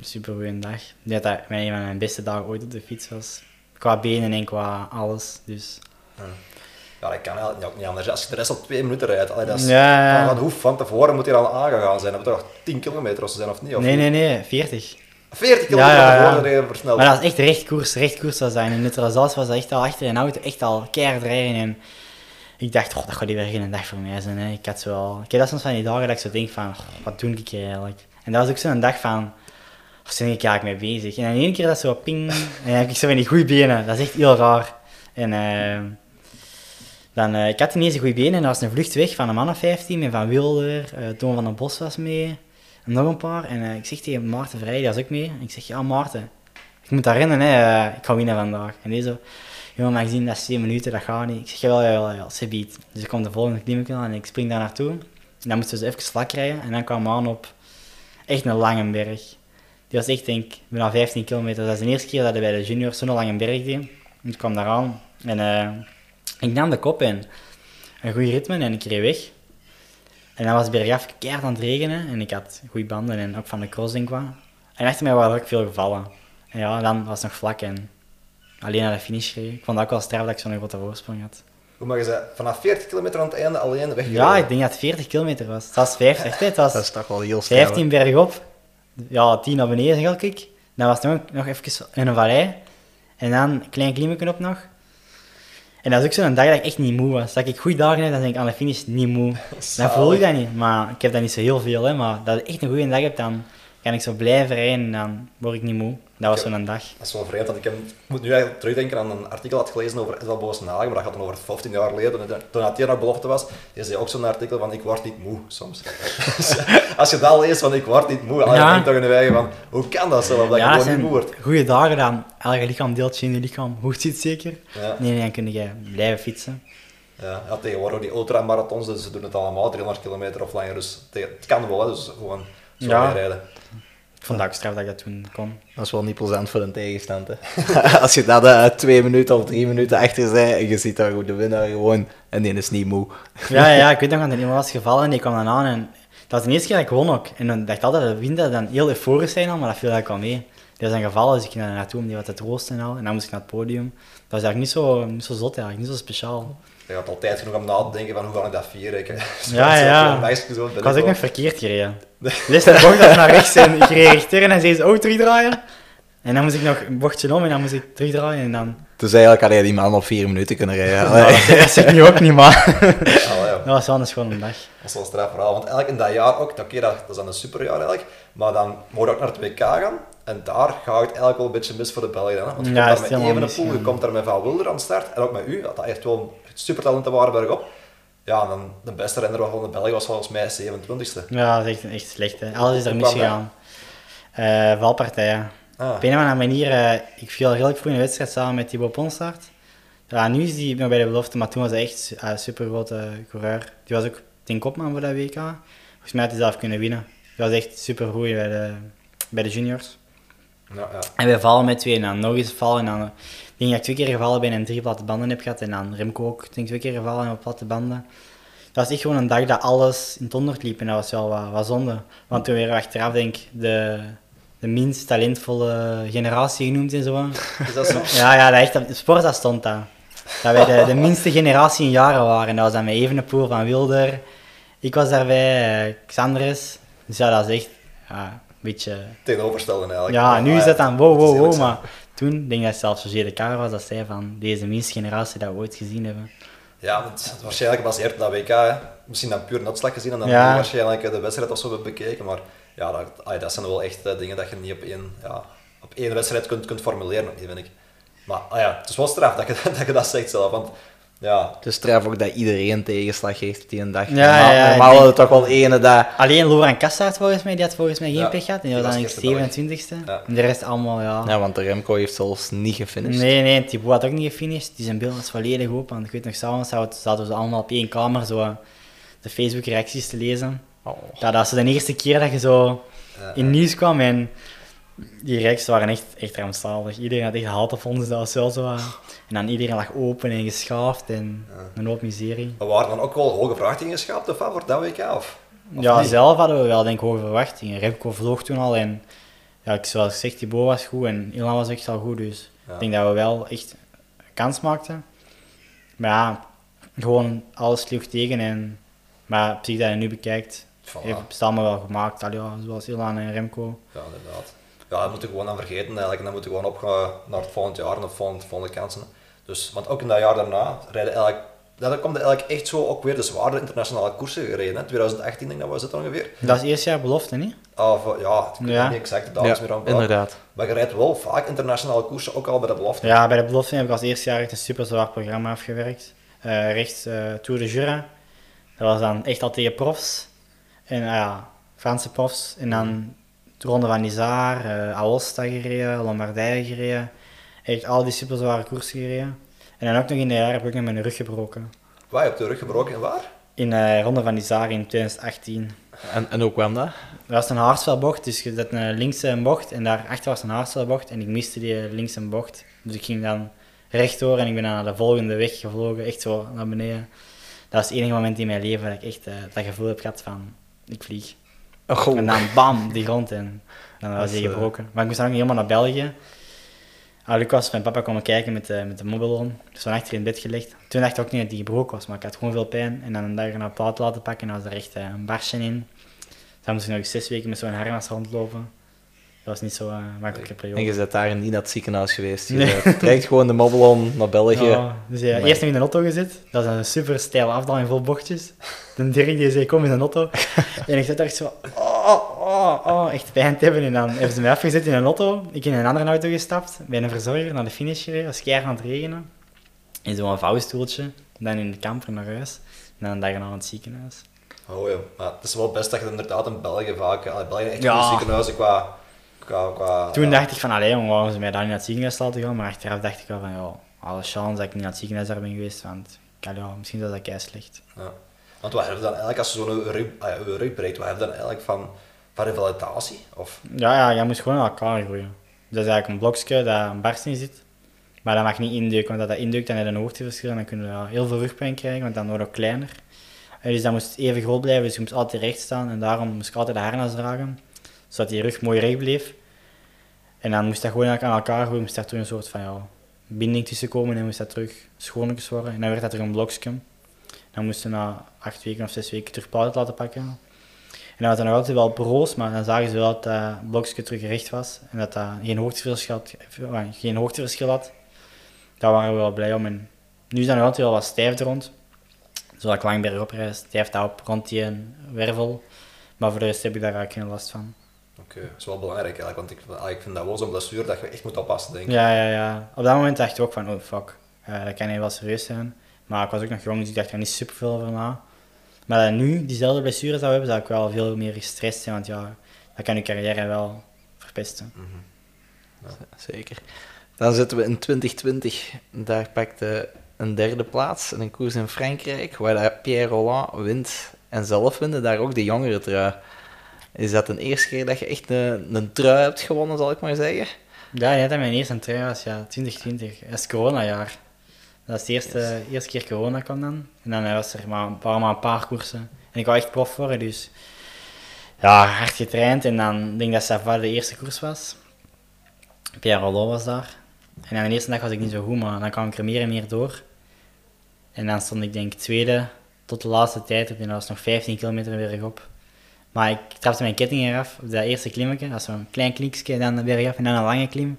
super goede dag. Ik denk dat mijn- een van mijn beste dagen ooit op de fiets was. qua benen en qua alles. Dus. Ja, dat kan eigenlijk ook niet anders. Als je de rest op twee minuten rijdt, allee, dat is, Ja. Van, van, hoe van tevoren moet je al aangegaan zijn? Dat moet toch 10 kilometer of zo zijn, of niet? Of Nee, nee, nee, 40. 40 kilometer Ja, versneld. Maar dat is echt rechtkoers, rechtkoers zou zijn. In neutralisatie was dat echt al achter een auto, echt al keihard rijden. En ik dacht, oh, dat gaat weer geen dag voor mij zijn. Hè. Ik, had zo wel, ik heb dat soms van die dagen dat ik zo denk van, oh, wat doe ik hier eigenlijk? En dat was ook zo'n dag van, waar ben ik eigenlijk mee bezig? En in één keer dat zo ping, en dan ik zo van die goede benen. Dat is echt heel raar. En eh, dan, eh, ik had ineens een goede benen en er was een vlucht weg van een man of 15 met Van Wilder, eh Toon van den Bos was mee, en nog een paar. En eh, ik zeg tegen Maarten Vrij, die was ook mee. En ik zeg, ja Maarten, ik moet daar rennen, hè. ik ga winnen vandaag. En deze zo, jongen, maar gezien dat is 7 minuten, dat gaat niet. Ik zeg, jawel, jawel, jawel, ze biedt. Dus ik kom de volgende klimmen aan en ik spring daar naartoe. En dan moesten dus even vlak rijden en dan kwam aan op echt een lange berg. Die was echt, denk ik, bijna 15 kilometer. Dat is de eerste keer dat hij bij de juniors zo'n lange berg deed. En ik kwam daar aan en eh, ik nam de kop in. Een goede ritme en ik reed weg. En dan was bergaf keihard aan het regenen en ik had goede banden en ook van de cross denk ik. En achter mij waren er ook veel gevallen. En ja, dan was het nog vlak en alleen naar de finish reed. Ik vond dat ook wel straf dat ik zo'n grote voorsprong had. Hoe mag je zeggen, vanaf 40 kilometer aan het einde alleen weg. Ja, ik denk dat het 40 kilometer was. Het was 50, echt, hè. het was Dat is toch wel heel snel. 15 bergop, ja, 10 naar beneden ik. Dan was het nog, nog even in een vallei. En dan een klein klimmetje op nog. En dat is ook zo'n dag dat ik echt niet moe was. Dat ik goede dagen heb, dan ben ik aan de finish niet moe. Dan voel ik dat niet. Maar ik heb dat niet zo heel veel, hè. Maar dat ik echt een goede dag heb, dan kan ik zo blijven rijden en dan word ik niet moe. Dat was zo'n dag. Dat is wel vreemd, want ik heb, moet nu eigenlijk terugdenken aan een artikel dat ik gelezen over Edward Boassenhagen, maar dat gaat dan over 15 jaar geleden, toen- toen hij nog belofte was. Die zei ook zo'n artikel van, ik word niet moe, soms. Dus, als je dat leest van, ik word niet moe, dan Ja. denk je toch in je eigen van, hoe kan dat zelf, dat je ja, gewoon niet moe wordt? goede dagen dan. Elke lichaam deeltje in je lichaam hoort zit zeker. Ja. Nee, nee, dan kun je blijven fietsen. Ja, ja, tegenwoordig die ultramarathons, dus ze doen het allemaal 300 kilometer of langer, dus het kan wel, hè, dus gewoon zo Ja. rijden. Ik ook straf dat ik dat toen kon. Dat is wel niet plezant voor een tegenstand. Hè. Als je dat eh, twee minuten of drie minuten achter bent en je ziet daar goed de winnaar gewoon en die is niet moe. Ja, ja, ik weet nog dat er iemand was gevallen en die kwam dan aan en dat was de eerste keer dat ik won ook. En dan dacht ik altijd dat de winden dan heel euforisch zijn al, maar dat viel eigenlijk wel mee. Die was dan gevallen, dus ik ging daar naartoe om die wat te troosten en al. En dan moest ik naar het podium. Dat was eigenlijk niet zo, niet zo zot eigenlijk, niet zo speciaal. Je had altijd genoeg om na te denken van, hoe ga ik dat vieren? Ik, Ja, ja. Een Ik was ik ook nog verkeerd gereden. De eerste bocht was naar rechts en ik reed rechter en zei ze, oh, terugdraaien. En dan moest ik nog een bochtje om en dan moest ik terugdraaien en dan... Dus eigenlijk had hij die man op vier minuten kunnen rijden. Nou, dat zeg ik nu ook niet, maar... Allee, ja. Dat was wel een schone dag. Dat is wel een straf verhaal. Want eigenlijk in dat jaar ook, oké, dat, dat is dan een superjaar eigenlijk, maar dan mogen we ook naar het WK gaan. En daar gaat het eigenlijk wel een beetje mis voor de Belgen. Hè? Want je Ja, komt daar met helemaal Evenepoel, je mis, ja. komt daar met Van Wilder aan de start, en ook met u, dat dat echt wel supertalenten waren bergop. Ja, dan de beste renner van de Belgen was volgens mij 27e. Ja, dat is echt, echt slecht. Hè. Alles is er misgegaan. Eh valpartijen. Ah, Op een of andere manier, eh, ik viel redelijk vroeg in de wedstrijd samen met Thibaut Ponsaert. Ja, nu is hij nog bij de belofte, maar toen was hij echt een super grote coureur. Die was ook ten kopman voor dat WK. Volgens mij had hij zelf kunnen winnen. Die was echt super goed bij de, bij de juniors. ja, ja. En wij vallen met twee en dan nog eens vallen. En dan, denk dat ik twee keer gevallen ben en drie platte banden heb gehad. En dan Remco ook, ik twee keer gevallen op platte banden. Dat was echt gewoon een dag dat alles in het honderd liep en dat was wel wat, wat zonde. Want toen weer achteraf denk ik de, de minst talentvolle generatie genoemd en zo. Is dat zo? Ja, ja, dat echt, sport dat stond dat. Dat wij de, de minste generatie in jaren waren. En dat was dan met Evenepoel van Wilder. Ik was daarbij, eh, Xandres. Dus ja, dat is echt ja, een beetje... Tegenoverstellen eigenlijk. Ja, nu is dat dan wow, wow, wow. Maar toen denk dat zelfs Roger de Caro was dat zei van deze minste generatie dat we ooit gezien hebben. Ja, want het waarschijnlijk gebaseerd op dat WK. Hè. Misschien dan puur een gezien en dan Ja. waarschijnlijk eh, de wedstrijd of zo hebben bekeken. Maar ja, dat, dat zijn wel echt eh, dingen dat je niet op één, ja, op één wedstrijd kunt, kunt formuleren, vind ik. Maar ah ja, het is wel straf dat je, dat je dat zegt zelf. Want ja, Het is straf ook dat iedereen tegenslag heeft die een dag. Ja, normaal ja, normaal hadden we toch wel ene dat... Alleen Laurent Kassaert volgens mij, die had volgens mij geen Ja, pech gehad. En die was dan eerste 27ste. Ja. En de rest allemaal, ja. Ja, want de Remco heeft zelfs niet gefinished. Nee, nee, Thibaut had ook niet gefinished. Die zijn beeld was volledig open. Want ik weet nog, s'avonds zaten zaten we zo allemaal op één kamer zo de Facebook-reacties te lezen. Oh. Ja, dat was de eerste keer dat je zo in nieuws kwam en die reacties waren echt, echt rampzalig. Iedereen had echt haat vonden dat was wel zo. eh, En dan iedereen lag open en geschaafd en een hoop miserie. we waren dan ook wel hoge verwachtingen geschapt of wat, voor dat WK? Of, of Ja, niet? zelf hadden we wel denk ik hoge verwachtingen. Remco vloog toen al en ja, ik- zoals gezegd, Thibaut was goed en Ilan was echt al goed. Dus Ja. ik denk dat we wel echt kans maakten. Maar ja, gewoon alles sloeg tegen. En, maar op zich dat je nu bekijkt, Voilà. heeft het allemaal wel gemaakt. Allee, zoals Ilan en Remco. Ja, inderdaad. Ja, dat moet je gewoon aan vergeten eigenlijk. En dan moet je gewoon opgaan naar het volgend jaar en de volgende, volgende kansen. Dus, want ook in dat jaar daarna rijden eigenlijk, ja, dan komt er eigenlijk echt zo ook weer de zware internationale koersen gereden. Hè. 2018 denk ik dat was het ongeveer. Dat is eerst jaar belofte, niet? Of, eh, ja, ik weet Ja. niet exact de dames meer aan het inderdaad. Maar je rijdt wel vaak internationale koersen, ook al bij de belofte. Ja, bij de belofte heb ik als eerste jaar echt een super zwaar programma afgewerkt. Eh, rechts eh, Tour de Jura. Dat was dan echt al tegen profs. En ah ja, Franse profs. En dan de Ronde van Nizar, eh Aosta gereden, Lombardije gereden. Echt al die super zware koersen gereden. En dan ook nog in de jaren heb ik ook nog mijn rug gebroken. Waar, je hebt de rug gebroken en waar? In de Ronde van Nizar in 2018. En, en hoe kwam dat? Dat was een haarsvelbocht, dus je zet een linkse bocht en daarachter was een haarsvelbocht en ik miste die linkse bocht. Dus ik ging dan rechtdoor en ik ben dan naar de volgende weg gevlogen, echt zo naar beneden. Dat was het enige moment in mijn leven dat ik echt eh, dat gevoel heb gehad van, ik vlieg. Oh, En dan bam, die grond in. Dan was hij eh, gebroken. Maar ik moest dan ook niet helemaal naar België. Ah, Lucas, mijn papa, kwam kijken met de, met de mobiloon. Dus van achter in bed gelegd. Toen dacht ik ook niet dat die gebroken was, maar ik had gewoon veel pijn. En dan een dag naar plaat laten pakken en dan was er echt eh, een barsje in. Dan moest ik nog zes weken met zo'n harnas rondlopen. Dat was niet zo'n uh, makkelijke en periode. je bent daar niet naar het ziekenhuis geweest. Je Nee. direct gewoon de mobbelon naar België. Ja, dus ja, Maar- eerst nog in de auto gezet. Dat is een super steile afdaling vol bochtjes. De Dirk die zei, kom in de auto. en ik zat daar echt zo, oh, oh, oh, echt pijn te hebben. En dan hebben ze mij afgezet in een auto. Ik in een andere auto gestapt, bij een verzorger, naar de finish gereden. Was keihard aan het regenen. In zo'n vouwstoeltje. Dan in de camper naar huis. En dan een dag naar het ziekenhuis. Oh ja, maar het is wel best dat je inderdaad in België vaak, België echt Ja. goede ziekenhuizen qua, qua, qua Toen dacht ik van, allee jongen, waarom ze mij dan niet naar het ziekenhuis laten gaan? Maar achteraf dacht ik wel van, ja, alle chance dat ik niet naar het ziekenhuis daar ben geweest. Want, ja, misschien was dat kei slecht. Ja. Want wat heb je dan eigenlijk als je zo'n rug, ah breekt, wat heb je dan eigenlijk van, van revalidatie? Of, Ja, ja, je moet gewoon aan elkaar groeien. Dat is eigenlijk een blokje dat een barst in zit. Maar dat mag niet indeuken, want als dat indeukt, dan heb je een hoogteverschil en dan kun je ja, heel veel rugpijn krijgen, want dan wordt het kleiner. En dus dat moest even groot blijven, dus je moest altijd recht staan en daarom moest ik altijd de harnas dragen, zodat die rug mooi recht bleef. En dan moest dat gewoon aan elkaar groeien, moest daar terug een soort van ja, binding tussen komen en moest dat terug schoonlijkjes worden. En dan werd dat terug een blokje. Dan moesten we na acht weken of zes weken terug pauze laten pakken. En dan was dat nog altijd wel broos, maar dan zagen ze wel dat dat blokje terug recht was en dat dat geen hoogteverschil had. eh, Geen hoogteverschil had. Daar waren we wel blij om. En nu is dat nog altijd wel wat stijf er rond. Zodat ik lang bergop rijd, stijft dat op rond die een wervel. Maar voor de rest heb ik daar eigenlijk geen last van. Oké, dat is wel belangrijk eigenlijk, want ik, ah, ik vind dat wel zo'n blessure dat je echt moet oppassen, denk ik. Ja, ja, ja. Op dat moment dacht ik ook van, oh fuck, eh, dat kan heel wel serieus zijn. Maar ik was ook nog jong, dus ik dacht er niet super veel over na. Maar dat nu diezelfde blessure zou hebben, zou ik wel veel meer gestrest zijn, want ja, dat kan je carrière wel verpesten. Zeker. Dan zitten we in 2020. Daar pakte een derde plaats in een koers in Frankrijk, waar Pierre Roland wint en zelf wint, en daar ook de jongere trui. Is dat de eerste keer dat je echt een, een trui hebt gewonnen, zal ik maar zeggen? Ja, net dat mijn eerste trui was, ja, 2020. Dat is coronajaar. Dat is de eerste, eerste keer corona kwam dan. En dan was er maar een paar, maar een paar koersen. En ik wou echt prof worden, dus ja, hard getraind. En dan denk ik dat Sava de eerste koers was. Pierre Rollo was daar. En aan de eerste dag was ik niet zo goed, maar dan kwam ik er meer en meer door. En dan stond ik denk tweede tot de laatste tijd op. En dat was nog 15 kilometer bergop. Maar ik trapte mijn ketting eraf op dat eerste klimmetje. Dat is zo'n klein klikje, dan bergaf en dan een lange klim.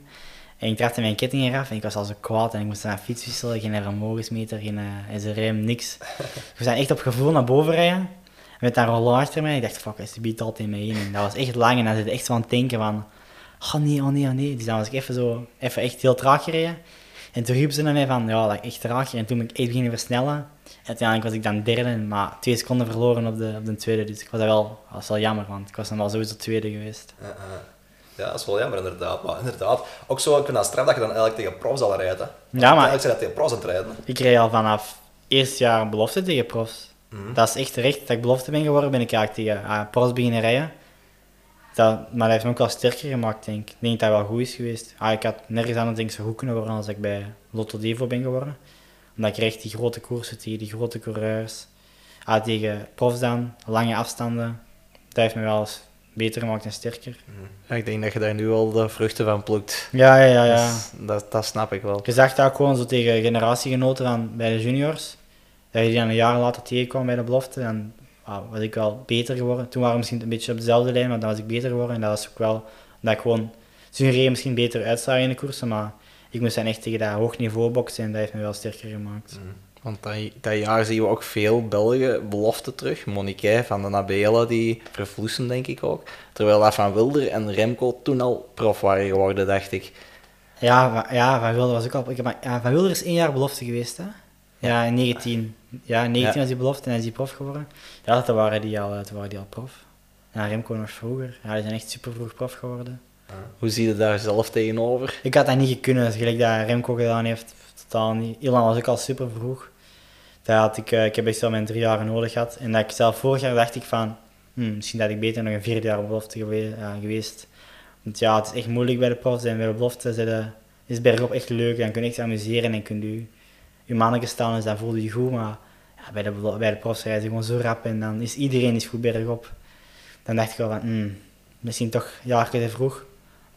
En ik trapte mijn ketting eraf en ik was al zo kwaad en ik moest naar fiets wisselen, geen vermogensmeter, geen uh, SRM, niks. ik moest dan echt op gevoel naar boven rijden. Met dat rollo achter mij. Ik dacht, fuck, hij biedt altijd mee in. En dat was echt lang en dan zit ik echt zo aan het denken van, oh nee, oh nee, oh nee. Dus dan was ik even zo, even echt heel traag gereden. En toen riepen ze naar mij van, ja, dat ik echt traag. En toen ben ik echt beginnen versnellen. En uiteindelijk was ik dan derde, maar twee seconden verloren op de, op de tweede. Dus ik was dat wel, dat was wel jammer, want ik was dan wel sowieso tweede geweest. Ja, ja. Ja, dat is wel jammer inderdaad. Maar inderdaad, ook zo, dat straf dat je dan eigenlijk tegen profs al rijdt. Hè. Want Ja, maar- Eigenlijk zijn dat tegen profs aan het rijden. Ik reed al vanaf eerst jaar een belofte tegen profs. Mhm. Dat is echt terecht dat ik belofte ben geworden, ben ik eigenlijk tegen uh, profs beginnen rijden. Dat, maar dat heeft me ook wel sterker gemaakt, denk ik. Ik denk dat dat wel goed is geweest. Ah, ik had nergens anders denk ik, zo goed kunnen worden als ik bij Lotto Devo ben geworden. Omdat ik recht die grote koersen tegen die grote coureurs, ah, tegen profs dan, lange afstanden, dat heeft me wel eens beter gemaakt en sterker. Ja, ik denk dat je daar nu al de vruchten van plukt. Ja, ja, ja. ja. Dus dat, dat snap ik wel. Je zag dat ook gewoon zo tegen generatiegenoten van, bij de juniors. Dat je die dan een jaar later tegenkwam bij de belofte. Wauw, was ik wel beter geworden. Toen waren we misschien een beetje op dezelfde lijn, maar dan was ik beter geworden. En dat was ook wel dat ik gewoon... Reden misschien beter uitzagen in de koersen, maar ik moest dan echt tegen dat hoog niveau boksen en dat heeft me wel sterker gemaakt. Want dat, dat jaar zien we ook veel Belgen belofte terug. Monique van de Nabela, die vervloessen denk ik ook. Terwijl dat van Wilder en Remco toen al prof waren geworden, dacht ik. Ja, van, ja, van Wilder was ook al... Ik heb, ja, van Wilder is één jaar belofte geweest, hè? Ja, in 19. Ja, in 19 Ja. was hij belofte en is hij prof geworden. Ja, toen waren die al, toen waren die al prof. En Remco nog vroeger. Ja, die zijn echt super vroeg prof geworden. Hoe zie je daar zelf tegenover? Ik had dat niet kunnen, gelijk dat Remco gedaan heeft. Totaal niet. Ilan was ook al super vroeg. Dat had ik, eh, ik heb echt wel mijn drie jaar nodig gehad. En dat ik zelf vorig jaar dacht ik van, hmm, misschien dat ik beter nog een vierde jaar op belofte ja, geweest. Want ja, het is echt moeilijk bij de profs en bij de belofte is bergop echt leuk. Dan kun je echt amuseren en kun je je mannetje staan, dus dan voel je goed. Maar ja, bij, de, bij de profs rijden ze gewoon zo rap en dan is iedereen is goed bergop. Dan dacht ik wel van, hmm, misschien toch een jaar te vroeg.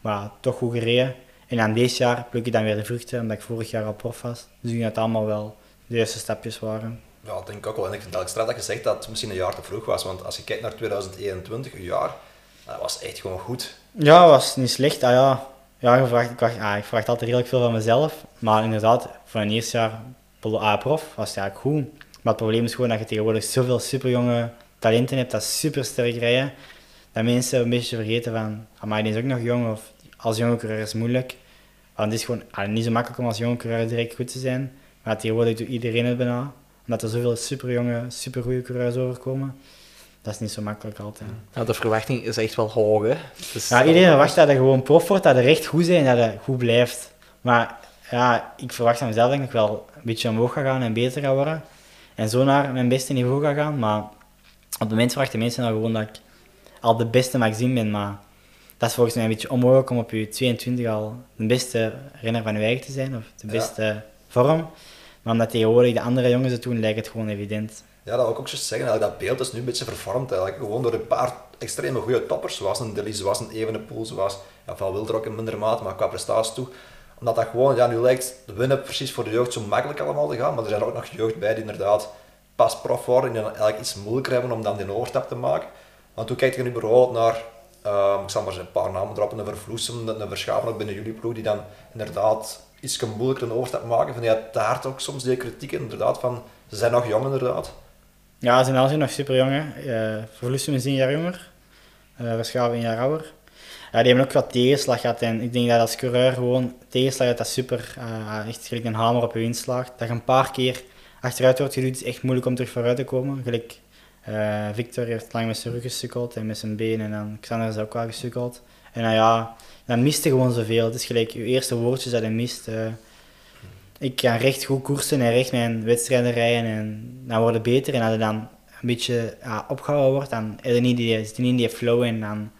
Maar toch goed gereden. En aan deze jaar pluk ik dan weer de vruchten, omdat ik vorig jaar al prof was. Dus ik denk dat het allemaal wel de eerste stapjes waren. Ja, dat denk ik ook wel. En ik vind het straf dat je zegt dat het misschien een jaar te vroeg was. Want als je kijkt naar 2021, een jaar, dat was echt gewoon goed. Ja, was niet slecht. Ah, ja. Ja, ik, verwacht, ik, wacht- ah, ik verwacht altijd redelijk veel van mezelf. Maar inderdaad, voor een eerste jaar pro- ah, prof was eigenlijk goed. Maar het probleem is gewoon dat je tegenwoordig zoveel superjonge talenten hebt dat super sterk rijden. Dat mensen een beetje vergeten van, maar die is ook nog jong of als jonge coureur is het moeilijk. Want het is gewoon ah, niet zo makkelijk om als jonge coureur direct goed te zijn. Maar tegenwoordig doet iedereen het bijna. Omdat er zoveel superjonge, supergoeie coureurs overkomen. Dat is niet zo makkelijk altijd. Ja, de verwachting is echt wel hoog, hè? Dus, Ja, iedereen verwacht dat je gewoon prof wordt, dat je echt goed bent en dat je goed blijft. Maar ja, ik verwacht van mezelf dat ik nog wel een beetje omhoog ga gaan en beter ga worden. En zo naar mijn beste niveau ga gaan. Maar op het moment verwachten mensen dan gewoon dat ik al de beste magazine ben. Maar dat is volgens mij een beetje onmogelijk om op je 22 al de beste renner van je eigen te zijn. Of de Ja. beste vorm. Maar omdat tegenwoordig de andere jongens het doen, lijkt het gewoon evident. Ja, dat wil ik ook juist zeggen. Eigenlijk, dat beeld is nu een beetje vervormd. Eigenlijk. Gewoon door een paar extreme goede toppers, zoals een Deli, zoals een Evenepoel, zoals ja, Van Wilder ook in minder mate, maar qua prestaties toe. Omdat dat gewoon, ja, nu lijkt de winnen precies voor de jeugd zo makkelijk allemaal te gaan, maar er zijn ook nog jeugd bij die inderdaad pas prof worden en dan eigenlijk iets moeilijker hebben om dan die overstap te maken. Want hoe kijk je nu bijvoorbeeld naar, ehm, ik zal maar eens een paar namen droppen, een Vervloesem, een Verschaven ook binnen jullie ploeg, die dan inderdaad iets moeilijker een overstap maken. Vind je daar ook soms die kritiek in, inderdaad, van ze zijn nog jong inderdaad. Ja, ze zijn allemaal nog super jong. hè. Uh, Verloesem is een jaar jonger. eh Verschaven een jaar ouder. Ja, die hebben ook wat tegenslag gehad. En ik denk dat als coureur gewoon tegenslag dat dat super, eh, echt gelijk een hamer op je inslaagt. Dat je een paar keer achteruit wordt geduwd, is echt moeilijk om terug vooruit te komen. Gelijk, eh, Victor heeft lang met zijn rug gesukkeld en met zijn benen. En dan Xander is ook wel gesukkeld. En dan ja, dan mist je gewoon zoveel. Het is gelijk je eerste woordjes dat je mist. eh. ik kan recht goed koersen en recht mijn wedstrijden rijden en dan worden beter. En als je dan een beetje opgehouden wordt, dan niet zit je niet in die flow en dan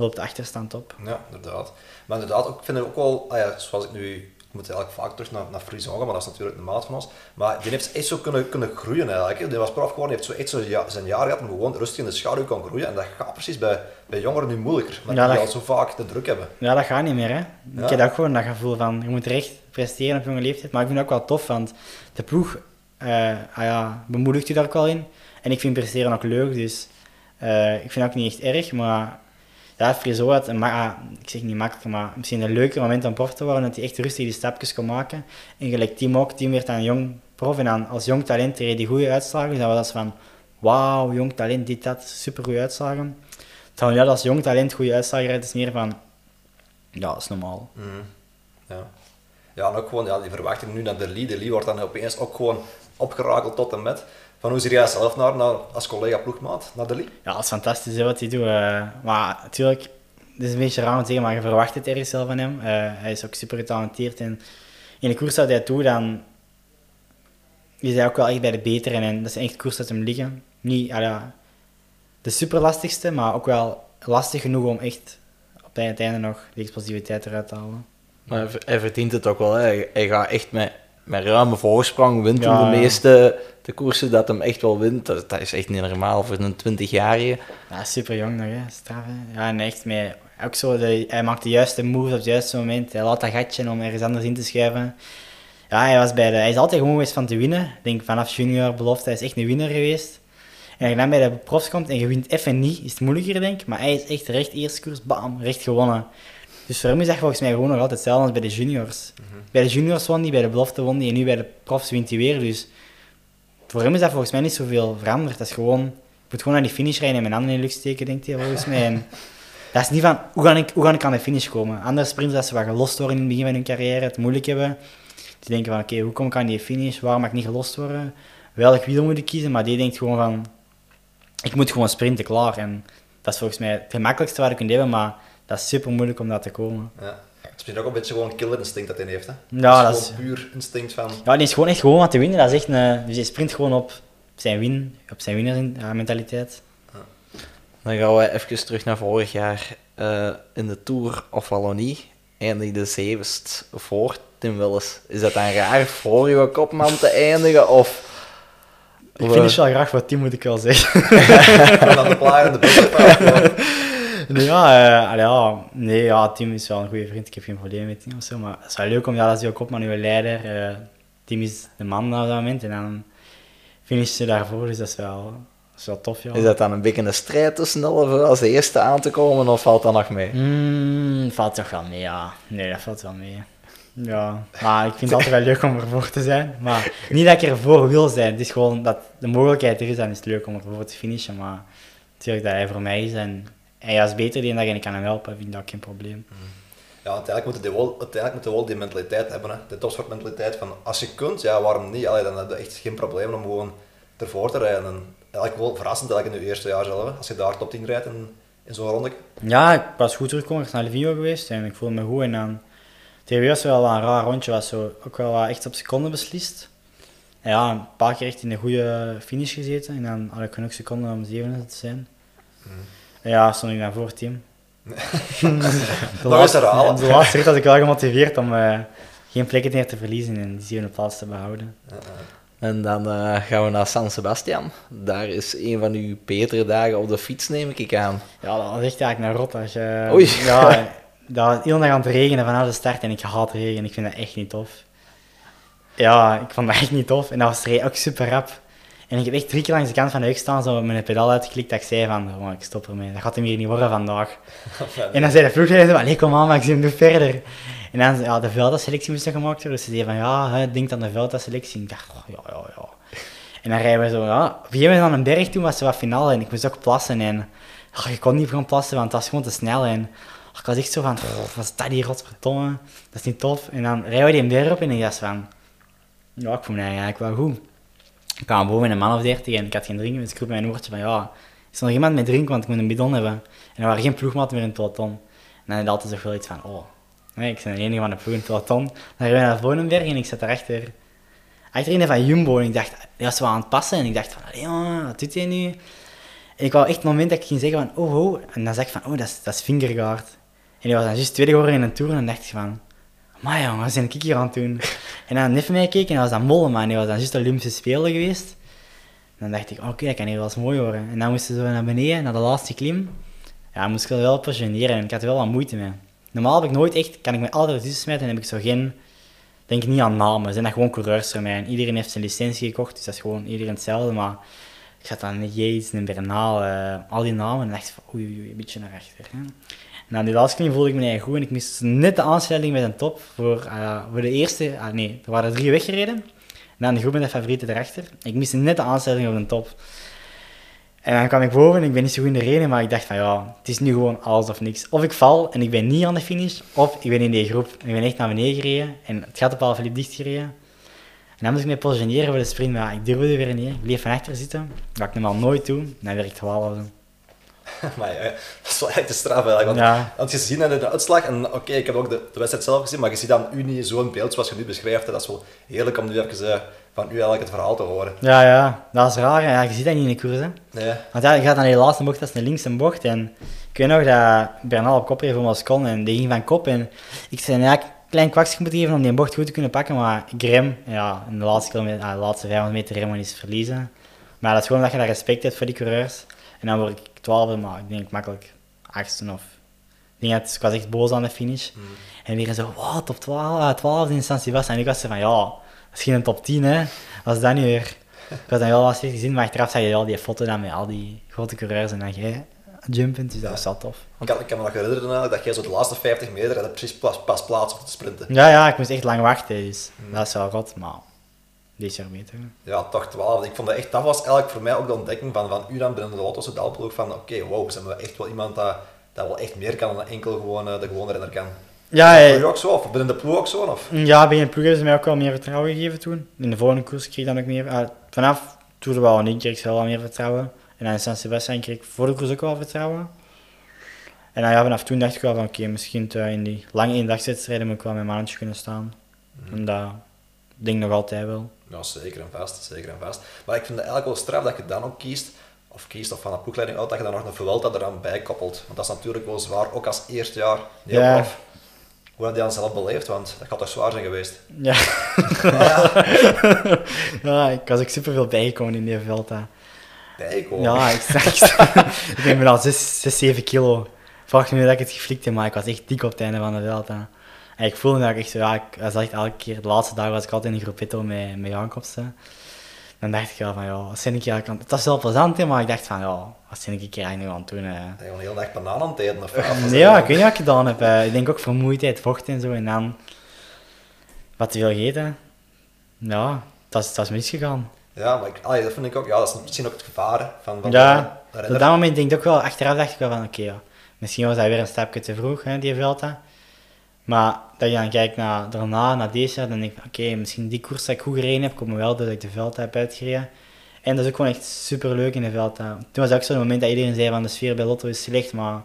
loopt de achterstand op. Ja, inderdaad. Maar inderdaad, ook, ik vind het ook wel, ah ja, zoals ik nu, ik moet eigenlijk vaak terug naar, naar Frison gaan, maar dat is natuurlijk de maat van ons. Maar die heeft echt zo kunnen, kunnen groeien eigenlijk. Die was prof geworden, die heeft zo echt zo ja, zijn jaar gehad om gewoon rustig in de schaduw kan groeien. En dat gaat precies bij, bij jongeren nu moeilijker, omdat Ja, die dat- al zo vaak de druk hebben. Ja, dat gaat niet meer. Hè. Ja. Ik heb ook gewoon dat gevoel van, je moet recht presteren op jonge leeftijd. Maar ik vind het ook wel tof, want de ploeg eh, ah ja, bemoedigt je daar ook wel in. En ik vind presteren ook leuk, dus eh, ik vind het ook niet echt erg. Maar ja, Friso had, een ik zeg niet makkelijk, maar misschien een leuker moment om prof te worden, dat hij echt rustig die stapjes kon maken. En gelijk Team ook, Team werd dan jong prof en als jong talent reed hij goede uitslagen. Dus dat was van, wauw, jong talent, dit, dat, super goede uitslagen. Terwijl ja, als jong talent goede uitslagen rijdt, is meer van, ja, dat is normaal. Mhm. Ja. ja, en ook gewoon ja, die verwachting nu naar de Lee. De Lee wordt dan opeens ook gewoon opgerakeld tot en met. Van hoe zie jij zelf naar, naar als collega ploegmaat, naar de? Ja, dat is fantastisch hè, wat hij doet. eh. maar natuurlijk, het is een beetje raar om te zeggen, maar je verwacht het ergens wel van hem. Eh, hij is ook super getalenteerd. En in de koers dat hij doet, dan is hij ook wel echt bij de betere. En dat is echt koers dat hem liggen. Niet ah ja, de super lastigste, maar ook wel lastig genoeg om echt op het einde nog de explosiviteit eruit te halen. Maar hij ver- hij verdient het ook wel. Hè. Hij gaat echt met met ruime voorsprong wint Ja, de ja. meeste de koersen dat hem echt wel wint. Dat, dat is echt niet normaal voor een 20-jarige. Ja, super jong nog, hè. Straf, hè. Ja, en echt mee. Ook zo, de, hij maakt de juiste moves op het juiste moment. Hij laat dat gatje om ergens anders in te schuiven. Ja, hij, was bij de, hij is altijd gewoon geweest van te winnen. Ik denk vanaf junior belofte, hij is echt een winnaar geweest. En als je dan bij de profs komt en je wint even niet, is het moeilijker, denk ik. Maar hij is echt recht eerste koers, bam, recht gewonnen. Dus voor hem is dat volgens mij gewoon nog altijd hetzelfde als bij de juniors. Bij de juniors won hij, bij de belofte won hij en nu bij de profs wint hij weer. Dus voor hem is dat volgens mij niet zoveel veranderd. Dat is gewoon, ik moet gewoon naar die finish rijden en mijn handen in de lucht steken, denkt hij volgens mij. En dat is niet van, hoe ga, ik, hoe ga ik aan de finish komen? Andere sprinters, dat ze wat gelost worden in het begin van hun carrière, het moeilijk hebben. Die denken van, oké, hoe kom ik aan die finish? Waarom mag ik niet gelost worden? Welk wiel moet ik kiezen? Maar die denkt gewoon van, ik moet gewoon sprinten, klaar. En dat is volgens mij het gemakkelijkste wat ik kunt hebben, maar dat is super moeilijk om dat te komen. Ja. Het is misschien ook een beetje gewoon killer instinct dat hij heeft. Hè? Ja, dat dat is puur instinct van... Ja, die is gewoon echt gewoon wat te winnen. Dat is echt een, dus hij sprint gewoon op zijn win, op zijn winnersmentaliteit. Dan gaan we even terug naar vorig jaar. Eh, in de Tour of Wallonie eindigde zevest voor Tim Willis. Is dat dan raar voor je kopman te eindigen? Of... Ik finish wel graag voor team, moet ik wel zeggen. En dan de en de Nee, ja, eh, allee, ja, nee, ja, Tim is wel een goede vriend. Ik heb geen probleem met Tim of zo. Maar het is wel leuk om, ja, dat is ook kopman, uw leider. eh Tim is de man op dat moment. En dan finish je daarvoor, dus dat is wel, dat is wel tof, ja. Is dat dan een beetje een strijd tussen allen als de eerste aan te komen? Of valt dat nog mee? Mm, valt toch wel mee, ja. Nee, dat valt wel mee. Ja, maar ik vind het altijd wel leuk om ervoor te zijn. Maar niet dat ik ervoor wil zijn. Het is gewoon dat de mogelijkheid er is, dan is het leuk om ervoor te finishen. Maar natuurlijk dat hij voor mij is en hij is beter die en dat ik kan hem helpen, vind ik dat geen probleem. Ja, uiteindelijk moeten die wel, uiteindelijk we wel die mentaliteit hebben. Hè. De topsportmentaliteit van als je kunt, ja, waarom niet? Allee, dan heb je echt geen probleem om gewoon ervoor te rijden. En eigenlijk wel verrassend eigenlijk in je eerste jaar zelf, hè, als je daar top 10 rijdt in, in zo'n ronde. Ja, ik was goed teruggekomen. Ik was naar Livio geweest en ik voelde me goed. En dan, tegen was wel een raar rondje, was zo, ook wel echt op seconden beslist. En ja, een paar keer echt in een goede finish gezeten. En dan had ik genoeg seconden om zevende te zijn. En ja, stond ik dan voor het team. de, Nog eens herhalen. de laatste rit was ik wel gemotiveerd om eh, geen plekken meer te verliezen en die zevende plaats te behouden. En dan eh, gaan we naar San Sebastian. Daar is een van uw betere dagen op de fiets, neem ik aan. Ja, dat was echt eigenlijk naar rot. Als je, Oei. Ja, dat was heel dag aan het regenen vanaf de start en ik haat regen. Ik vind dat echt niet tof. Ja, ik vond dat echt niet tof. En dat was ook super rap. En ik heb echt drie keer langs de kant van de weg staan, zo met mijn pedaal uitgeklikt, dat ik zei van, oh, ik stop ermee. Dat gaat hem hier niet worden vandaag. En dan zei de ploegleider, allee, kom aan, Maxime, doe verder. En dan, ja, de Velta-selectie moest nog gemaakt worden. Dus ze zei van, ja, hè, denk aan de Velta-selectie. Ik dacht, oh, ja, ja, ja. En dan rijden we zo, ja. Op een gegeven moment aan een berg toen was ze wat finale en ik moest ook plassen. En je kon niet gaan plassen, want het was gewoon te snel. En ik was echt zo van, "Pff, wat is dat hier, godverdomme. Dat is niet tof. En dan rijden we die berg op en ik dacht van, ja, ik voel me eigenlijk wel goed. Ik kwam boven met een man of dertig en ik had geen drinken, dus ik roep mijn woordje van, ja, is er nog iemand met drinken, want ik moet een bidon hebben. En er waren geen ploegmaten meer in het peloton. En dan had ik altijd toch wel iets van, oh, nee, ik ben de enige van de ploeg in het peloton. Dan rijden we naar Vonenberg en ik zat daarachter, achterin van Jumbo. En ik dacht, hij was wel aan het passen. En ik dacht van, wat doet hij nu? En ik wou echt het moment dat ik ging zeggen van, oh, oh. En dan zei ik van, oh, dat is, dat is Vingegaard. En die was dan juist tweede geworden in een tour. En dan dacht ik van, maar jongen, wat ben ik hier aan het doen? En dan even mij gekeken en dat was dan Mollema. En die was dan juist Olympische Spelen geweest. Dan dacht ik, oké, dat kan hier wel eens mooi worden. En dan moesten zo naar beneden, naar de laatste klim. Ja, moest ik wel positioneren en ik had er wel wat moeite mee. Normaal heb ik nooit echt, kan ik me altijd ertussen smijten en heb ik zo geen, denk niet aan namen. Zijn dat gewoon coureurs voor mij. En iedereen heeft zijn licentie gekocht, dus dat is gewoon iedereen hetzelfde. Maar ik zat dan Yates en Bernal, eh, al die namen, en dacht van oei, oei, een beetje naar achter. Aan die laatste klim voelde ik me eigenlijk goed en ik miste net de aansluiting met een top voor, eh, voor de eerste, ah nee, er waren drie weggereden. En dan de groep met de favorieten erachter. Ik miste net de aansluiting op de top. En dan kwam ik boven en ik ben niet zo goed in de reden, maar ik dacht van ja, het is nu gewoon alles of niks. Of ik val en ik ben niet aan de finish, of ik ben in die groep en ik ben echt naar beneden gereden en het gaat op al dicht gereden. En dan moest ik me positioneren voor de sprint, maar ik durfde weer niet. Ik bleef van achter zitten, dat ik normaal nooit doe, en werd ik twaalfde. maar ja, dat is wel echt een straf eigenlijk. Want, Ja. want je ziet dan de uitslag, en oké, ik heb ook de, de wedstrijd zelf gezien, maar je ziet dan u niet zo'n beeld zoals je nu beschrijft. Dat is wel heerlijk om nu even eh, van u eigenlijk het verhaal te horen. Ja, ja, dat is raar. Ja, je ziet dat niet in de koers. Hè. Nee, Want ja, je gaat naar die laatste bocht, dat is een linkse bocht. En ik weet nog dat Bernal op kop reed voor Moscon en die ging van kop. En ik zei, ja, een klein kwakje moeten geven om die bocht goed te kunnen pakken. Maar rem, ja, in de laatste, kilometer, ah, de laatste 500 meter remmen is verliezen. Maar dat is gewoon dat je daar respect hebt voor die coureurs. En dan word ik twaalfde, maar ik denk makkelijk achtste of... Ik, denk dat, ik was echt boos aan de finish. En iedereen zo, wat, top 12, ah, 12 in San Sebastian. En ik was zo van, ja, misschien een top 10, hè. Wat is dat nu weer? Ik had dan wel wat slecht gezien, maar achteraf zag je al die foto dan met al die grote coureurs en dan jij jumpend, dus dat was wel tof. ik kan, ik kan me nog herinneren dat jij zo de laatste 50 meter en precies pas, pas plaats om te sprinten. Ja, ja, ik moest echt lang wachten, dus dat is wel rot, maar jaar beter. Ja, toch 12. Ik vond dat echt, dat was eigenlijk voor mij ook de ontdekking van, van u dan binnen de Lotto's Daalploeg van oké, wow, zijn we echt wel iemand dat, dat wel echt meer kan dan enkel gewoon eh, de gewone renner kan. Ja, u ook zo? Of binnen de ploeg ook zo? Of? ja, bij een ploeg hebben ze mij ook wel meer vertrouwen gegeven toen. In de volgende koers kreeg ik dan ook meer. ah, vanaf Tour de kreeg ik wel meer vertrouwen. En dan in San Sebastian kreeg ik voor de koers ook wel vertrouwen. En dan, ja, vanaf toen dacht ik wel van oké, misschien in die lange eendagswedstrijden moet ik wel mijn mannetje kunnen staan. En dat denk ik nog altijd wel. Ja, zeker en vast, zeker en vast. Maar ik vind het eigenlijk wel straf dat je dan ook kiest, of kiest of van de ploegleiding uit, dat je dan nog een Vuelta eraan bij koppelt. Want dat is natuurlijk wel zwaar, ook als eerste jaar. Heel Ja. Hoe heb je dat zelf beleefd? Want dat gaat toch zwaar zijn geweest? Ja. ja, ik was ook superveel bijgekomen in die Vuelta. Bijkomen. Ja, ik Ik denk al 6, 6, 7 kilo. Vraag me nu dat ik het geflikt heb, maar ik was echt dik op het einde van de Vuelta. En ik voelde dat ik echt zo, ja, ik was echt elke keer, de laatste dag was ik altijd in een groepetto met, met Jacobsen. Dan dacht ik wel van, ja, wat zijn ik eigenlijk aan het- was wel plezant, hè, maar ik dacht van, ja, wat zijn ik eigenlijk aan het doen? Hè? Ben je de hele dag bananen aan het eten? Of, Nee, ja, ik weet niet wat ik gedaan heb. eh. Ik denk ook vermoeidheid, vocht en zo. En dan wat te veel gegeten. Ja, dat is, dat is misgegaan. Ja, maar ik, allee, dat vind ik ook, ja, dat is misschien ook het gevaar van, van Ja, op dat moment denk ik ook wel, achteraf dacht ik wel van, oké, ja, misschien was dat weer een stapje te vroeg, hè, die Vuelta. Maar dat je dan kijkt naar daarna, naar deze jaar, dan denk ik, oké, misschien die koers dat ik goed gereden heb, komt me wel dat ik de Vuelta heb uitgereden. En dat is ook gewoon echt super leuk in de Vuelta. Toen was het ook zo'n moment dat iedereen zei van de sfeer bij Lotto is slecht, maar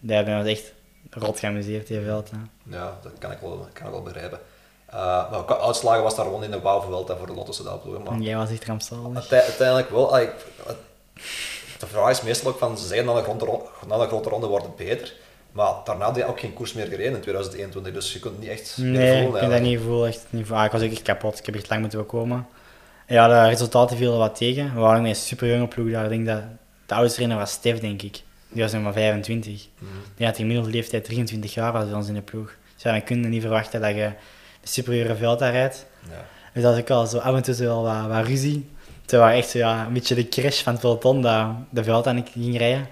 daar hebben we echt rot geamuseerd, die Vuelta. Ja, dat kan ik wel, kan ik wel begrijpen. Uh, maar uitslagen was daar gewoon in de Vuelta voor de Lotto's Daalploeg. Maar jij was echt rampzalig. Uite- uiteindelijk wel. ik- het- de vraag is meestal ook van, ze zeggen na de, grote ronde, na de grote ronde wordt het beter. Maar daarna had hij ook geen koers meer gereden in 2021, dus je kunt het niet echt Nee, ik voelen. dat eigenlijk. niet voelen. Echt niet voelen. Ah, ik was ook echt kapot. Ik heb echt lang moeten komen. Ja, de resultaten vielen wat tegen. We waren met een super jonge ploeg daar. Ik denk dat de oudste renner was Stef, denk ik. Die was nog maar 25. Mhm. Die had in gemiddelde leeftijd 23 jaar was bij ons in de ploeg. Dus ja, dan kun je niet verwachten dat je de superieure veld daar rijdt. Ja. Dus dat is ook al zo af en toe zo wel wat, wat ruzie. Het was echt zo, ja, een beetje de crash van het peloton dat de veld aan ik ging rijden.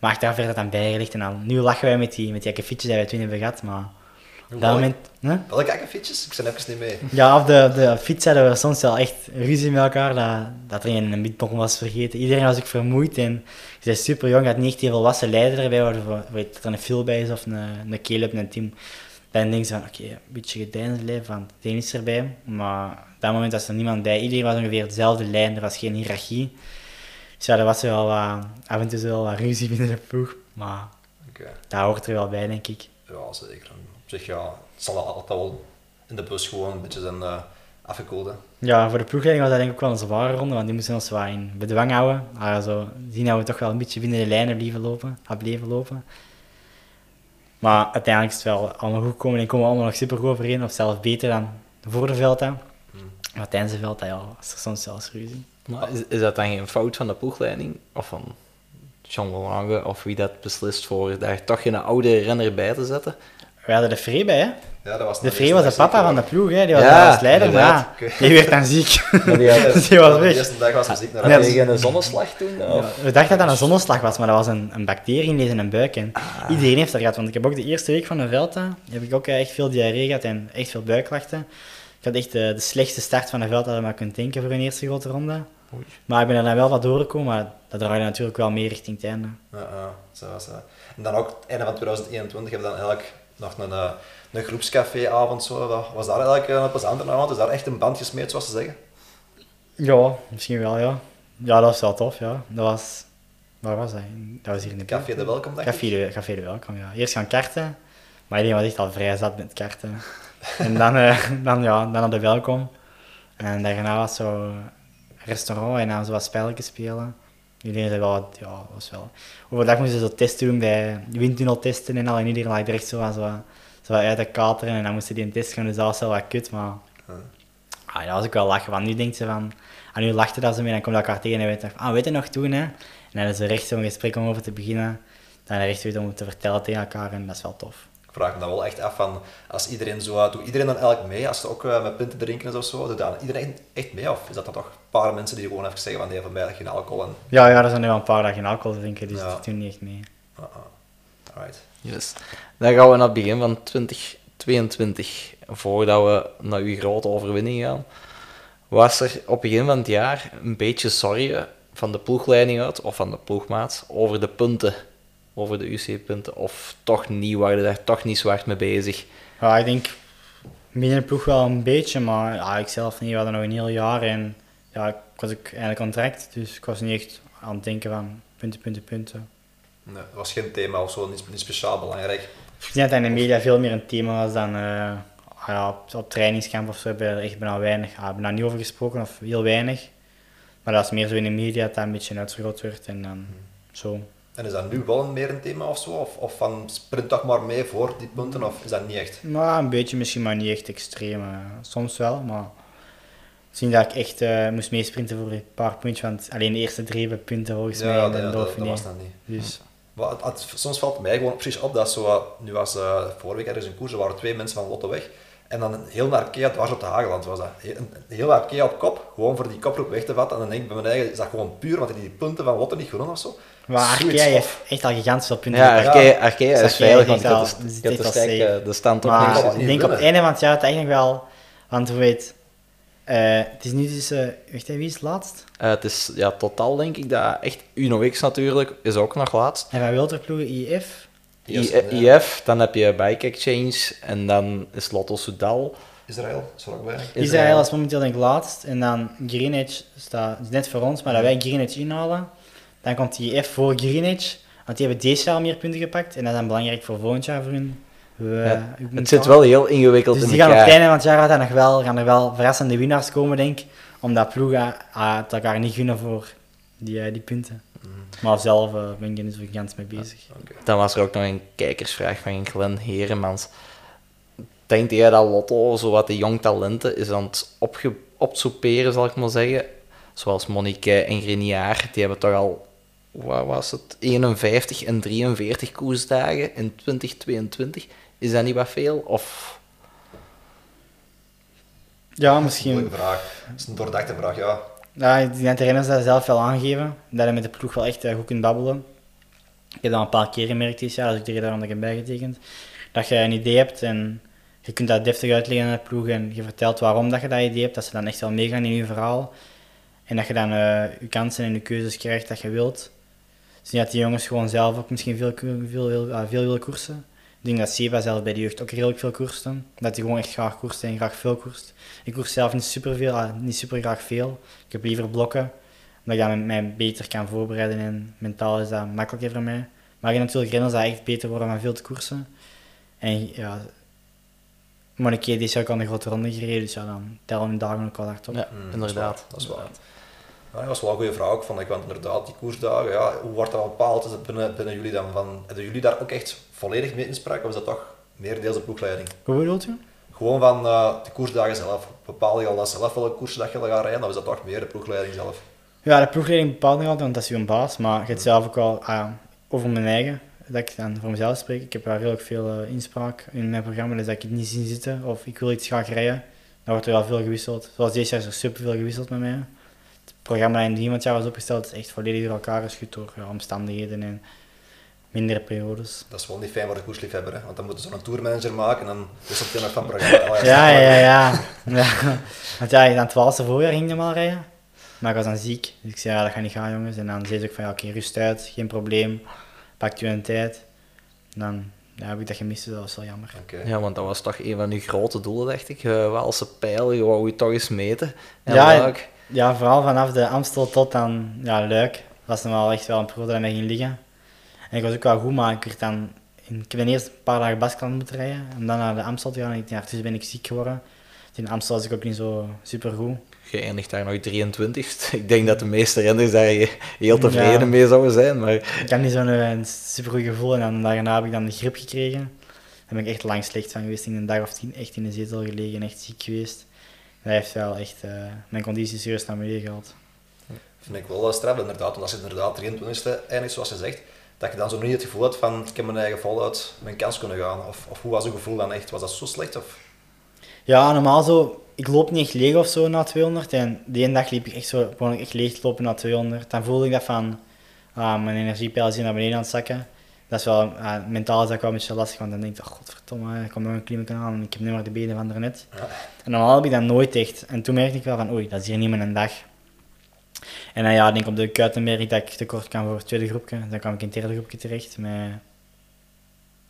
Maar achteraf werd dat dan bijgelegd. En dan, nu lachen wij met die, met die akkefietjes die wij toen hebben gehad. Maar op dat Welke- moment... Hè? Welke akkefietjes? Ik ben even niet mee. Ja, op de, de fiets hadden we soms wel echt ruzie met elkaar, dat, dat er een bitbom was vergeten. Iedereen was ook vermoeid en je bent super jong, had niet echt die volwassen leider erbij, waarvoor weet, dat er een Phil bij is of een, een Caleb, een team. Dan denk je van, oké, een beetje gedeinsleven van de een is erbij. Maar op dat moment was er niemand bij. Iedereen was ongeveer dezelfde lijn, er was geen hiërarchie. Dus ja, er was wel wat, af en toe wel wat ruzie binnen de ploeg. Maar dat hoort er wel bij, denk ik. Ja, zeker. Op zich, ja, het zal altijd wel in de bus gewoon een beetje zijn uh, afgekoeld. hè. Ja, voor de ploegleiding was dat denk ik ook wel een zware ronde, want die moesten ons wat in bedwang houden. Maar zo zien dat we toch wel een beetje binnen de lijnen blijven lopen, bleven lopen. Maar uiteindelijk is het wel allemaal goed gekomen en komen we allemaal nog super goed overeen, of zelfs beter dan voor de Velta. Maar tijdens de Velta, ja, was er soms zelfs ruzie. Maar is, is dat dan geen fout van de ploegleiding? Of van John Lange, of wie dat beslist voor daar toch geen oude renner bij te zetten? We hadden de Free bij, hè? Ja, dat was De Free was de papa van de ploeg, hè? Die was Ja, leider, maar ja, die werd dan ziek. Maar die had- die was De weg. eerste dag was muziek naar tegen een zonneslag toen? Ja, we dachten dat dat een zonneslag was, maar dat was een, een bacterie in deze buik. En Iedereen heeft dat gehad, want ik heb ook de eerste week van de Velta heb ik ook echt veel diarree gehad en echt veel buikklachten. Ik had echt de, de slechtste start van de Velta dat je maar kunt denken voor een eerste grote ronde. Oei. Maar ik ben er dan wel wat doorgekomen, maar dat draaide natuurlijk wel meer richting het einde. Ja, ja, zo was dat. En dan ook, het einde van 2021, hebben we dan eigenlijk nog een, eh, een groepscaféavond. Zo. Was daar eigenlijk eh, een plezante avond? Is daar echt een band gesmeed, zoals ze zeggen? Ja, misschien wel, ja. Ja, dat was wel tof, ja. Dat was Waar was dat? Dat was hier in de Café de Welkom, denk. Café de, Café de Welkom, ja. Eerst gaan karten, maar iedereen was echt al vrij zat met karten. en dan, eh, dan, ja, dan naar de Welkom. En daarna was zo restaurant en dan zo wat spelletjes spelen. Iedereen zei wel, wat- ja, was wel... Overdag moesten ze zo testen doen bij windtunnel testen en al. En iedereen lag echt zo, aan zo, zo uit de kateren en dan moesten die een test gaan, dus dat was wel wat kut, maar... Ah, ja, dat was ook wel lachen, want nu denkt ze van... En nu lachte dat ze mee, dan komt elkaar tegen en weet je, ah, weet je nog toen, hè? En dan is er echt zo'n gesprek om over te beginnen. Dan er echt weer om te vertellen tegen elkaar en dat is wel tof. Ik vraag me dan wel echt af van, als iedereen zo, doet iedereen dan eigenlijk mee, als ze ook eh, met punten drinken is of zo, doet dan iedereen echt mee? Of is dat dan toch een paar mensen die gewoon even zeggen van, nee, van mij geen alcohol en... Ja, ja, er zijn nu wel een paar dagen alcohol drinken, dus Ja. dat doen niet echt mee. ah, ah. Alright. Yes. Dan gaan we naar het begin van 2022. Voordat we naar uw grote overwinning gaan. Was er op het begin van het jaar een beetje zorgen van de ploegleiding uit, of van de ploegmaat, over de punten? Over de UC-punten? Of toch niet, waren je daar toch niet zwart mee bezig? Ja, ik denk binnen de ploeg wel een beetje, maar ja, ik zelf niet. We hadden nog een heel jaar en ja, ik was ook eigenlijk contract, dus ik was niet echt aan het denken van punten, punten, punten. Nee, dat was geen thema of zo, niet, niet speciaal belangrijk. Ik denk dat in de media veel meer een thema was dan eh, ah ja, op, op trainingskamp of zo hebben we er echt bijna weinig, ah, bijna niet over gesproken of heel weinig. Maar dat was meer zo in de media dat dat een beetje uitvergroot werd en dan zo. En is dat nu wel meer een thema of zo? Of, of van sprint toch maar mee voor die punten, of is dat niet echt? Maar een beetje misschien, maar niet echt extreem. eh. soms wel, maar Misschien dat ik echt eh, moest meesprinten voor een paar puntjes, want alleen de eerste drie hebben punten volgens mij Ja, de dat, was dat niet. Dus Maar het, het- soms valt mij gewoon precies op dat zo, eh, nu was eh vorige week ergens een koers, er waren twee mensen van Lotte weg. En dan een heel naar Arkea dwars op de Hageland was dat. Een, heel Arkea op kop, gewoon voor die koproep weg te vatten. En dan denk ik bij mijn eigen, is dat gewoon puur, want die die punten van Lotte niet gewonnen of zo? Maar Arkea heeft echt al gigantisch veel punten Ja, Arkea is veilig, want al- je hebt is de sterke- stand Maar niet ik denk op het einde van het jaar het eigenlijk wel, want hoe weet, eh, het is nu dus, eh wacht, wie is het laatst? Eh, het is ja, totaal denk ik dat echt Uno X natuurlijk is ook nog laatst. En van Wilterploegen IF. Yes, I- ja. IF, dan heb je Bike Exchange en dan is Lotto Soudal. Israël, is er ook bij. Israël is momenteel denk ik laatst. En dan Greenwich staat is net voor ons, maar dat wij Greenwich inhalen, dan komt die IF voor Greenwich. Want die hebben deze jaar al meer punten gepakt. En dat is dan belangrijk voor volgend jaar voor hun. We- Ja, hun Het zit elkaar. wel heel ingewikkeld Dus in die gaan op elkaar. het einde van het jaar gaat nog wel, gaan er wel verrassende winnaars komen, denk ik. Omdat ploegen het elkaar niet gunnen voor die, eh, die punten. Maar zelf eh, ben ik er niet zo gigantisch mee bezig. Dan was er ook nog een kijkersvraag van Glenn Heremans. Denkt jij dat Lotto, zo wat de jong talenten, is aan het opsoeperen, zal ik maar zeggen? Zoals Monique en Grenier, die hebben toch al, wat was het, 51 en 43 koersdagen in 2022. Is dat niet wat veel? Of... Ja, misschien. Vraag. Dat is een doordachte vraag, ja. Ja, ik denk dat de renners dat zelf wel aangeven. Dat hij met de ploeg wel echt eh, goed kunt babbelen. Ik heb dat een paar keer gemerkt dit jaar, als ik de reden waarom ik heb bijgetekend. Dat je een idee hebt en je kunt dat deftig uitleggen aan de ploeg en je vertelt waarom dat je dat idee hebt, dat ze dan echt wel meegaan in je verhaal. En dat je dan eh, je kansen en je keuzes krijgt dat je wilt. Dus dat die jongens gewoon zelf ook misschien veel, veel, veel, ah, veel willen koersen. Ik denk dat Seba zelf bij de jeugd ook redelijk veel koerste. Dat hij gewoon echt graag koerst en graag veel koerst. Ik koers zelf niet super veel, ah, niet super graag veel. Ik heb liever blokken, omdat ik dat mij beter kan voorbereiden en mentaal is dat makkelijker voor mij. Maar je hebt natuurlijk renners dat echt beter worden van veel te koersen. En ja, Monique die is ook al een grote ronde gereden, dus ja, dan tellen hun dagen ook wel hard op. Ja, Mm, inderdaad. Dat is waar. Ja, dat was wel een goede vraag ook, vond ik, want inderdaad, die koersdagen, ja, hoe wordt dat bepaald? Is het binnen, binnen jullie dan van, hebben jullie daar ook echt volledig mee inspraak, of is dat toch meer deels de ploegleiding? Hoe bedoelt u? Gewoon van eh, de koersdagen zelf, bepaal je al dat zelf welke koersdag je gaat rijden, of is dat toch meer de ploegleiding zelf? Ja, de ploegleiding bepaalt nog altijd, want dat is uw baas. Maar je hebt zelf ook wel ah, over mijn eigen, dat ik dan voor mezelf spreek. Ik heb wel redelijk veel eh, inspraak in mijn programma, dus dat ik het niet zie zitten of ik wil iets graag rijden. Dan wordt er wel veel gewisseld. Zoals deze jaar is er superveel gewisseld met mij. Het programma dat in iemand jaar was opgesteld is echt volledig door elkaar geschud door ja, omstandigheden en mindere periodes. Dat is wel niet fijn voor de koersliefhebber, hè? want dan moeten ze zo'n tourmanager maken en dan wisselt hij nog van programma. Oh, Ja, ja, ja. ja. ja. Want ja, aan het twaalfde voorjaar ging ik hem al rijden. Maar ik was dan ziek. Dus ik zei, ja, dat gaat niet gaan, jongens. En dan zei ze ook van, ja, oké, rust uit, geen probleem. Pakt u een tijd. En dan ja, heb ik dat gemist, dus dat was wel jammer. Oké. Ja, want dat was toch een van uw grote doelen, dacht ik. Uh, Waalse pijl, je wou je toch eens meten. En Ja, Luik. Ja, vooral vanaf de Amstel tot dan ja, Luik. Dat was dan wel echt wel een periode dat mij ging liggen. En ik was ook wel goed, maar ik werd dan... In, ik heb eerst een paar dagen Baskeland moeten rijden, en dan naar de Amstel te gaan. En ik, ja, tussen ben ik ziek geworden. In Amstel was ik ook niet zo super goed. Je eindigt daar nog 23ste. Ik denk dat de meeste renners daar heel tevreden Ja. mee zouden zijn, maar Ik had niet zo'n eh, een super goed gevoel en dan daarna heb ik dan de grip gekregen. Daar ben ik echt lang slecht van geweest. In een dag of tien echt in de zetel gelegen, echt ziek geweest. Dat heeft wel echt eh, mijn conditie serieus naar beneden gehaald. Vind ik wel straf, inderdaad. Want als je inderdaad 23e eindigt, zoals je zegt, dat je dan zo niet het gevoel hebt van ik heb mijn eigen voluit mijn kans kunnen gaan. Of, of hoe was het gevoel dan echt? Was dat zo slecht? Of? Ja, normaal zo, ik loop niet echt leeg of zo na 200. En die ene dag liep ik echt zo, ik echt leeg lopen na 200. Dan voelde ik dat van, ah, mijn energiepeil is hier naar beneden aan het zakken. Dat is wel, ah, mentaal is dat wel een beetje lastig, want dan denk ik, oh, godverdomme, ik kom nog een klimmetje aan en ik heb nu maar de benen van daarnet. Ja. En normaal heb ik dat nooit echt. En toen merkte ik wel van, oei, dat is hier niet mijn dag. En dan ja, ik denk op de kuiten merk ik dat ik tekort kan voor het tweede groepje. Dan kwam ik in het derde groepje terecht met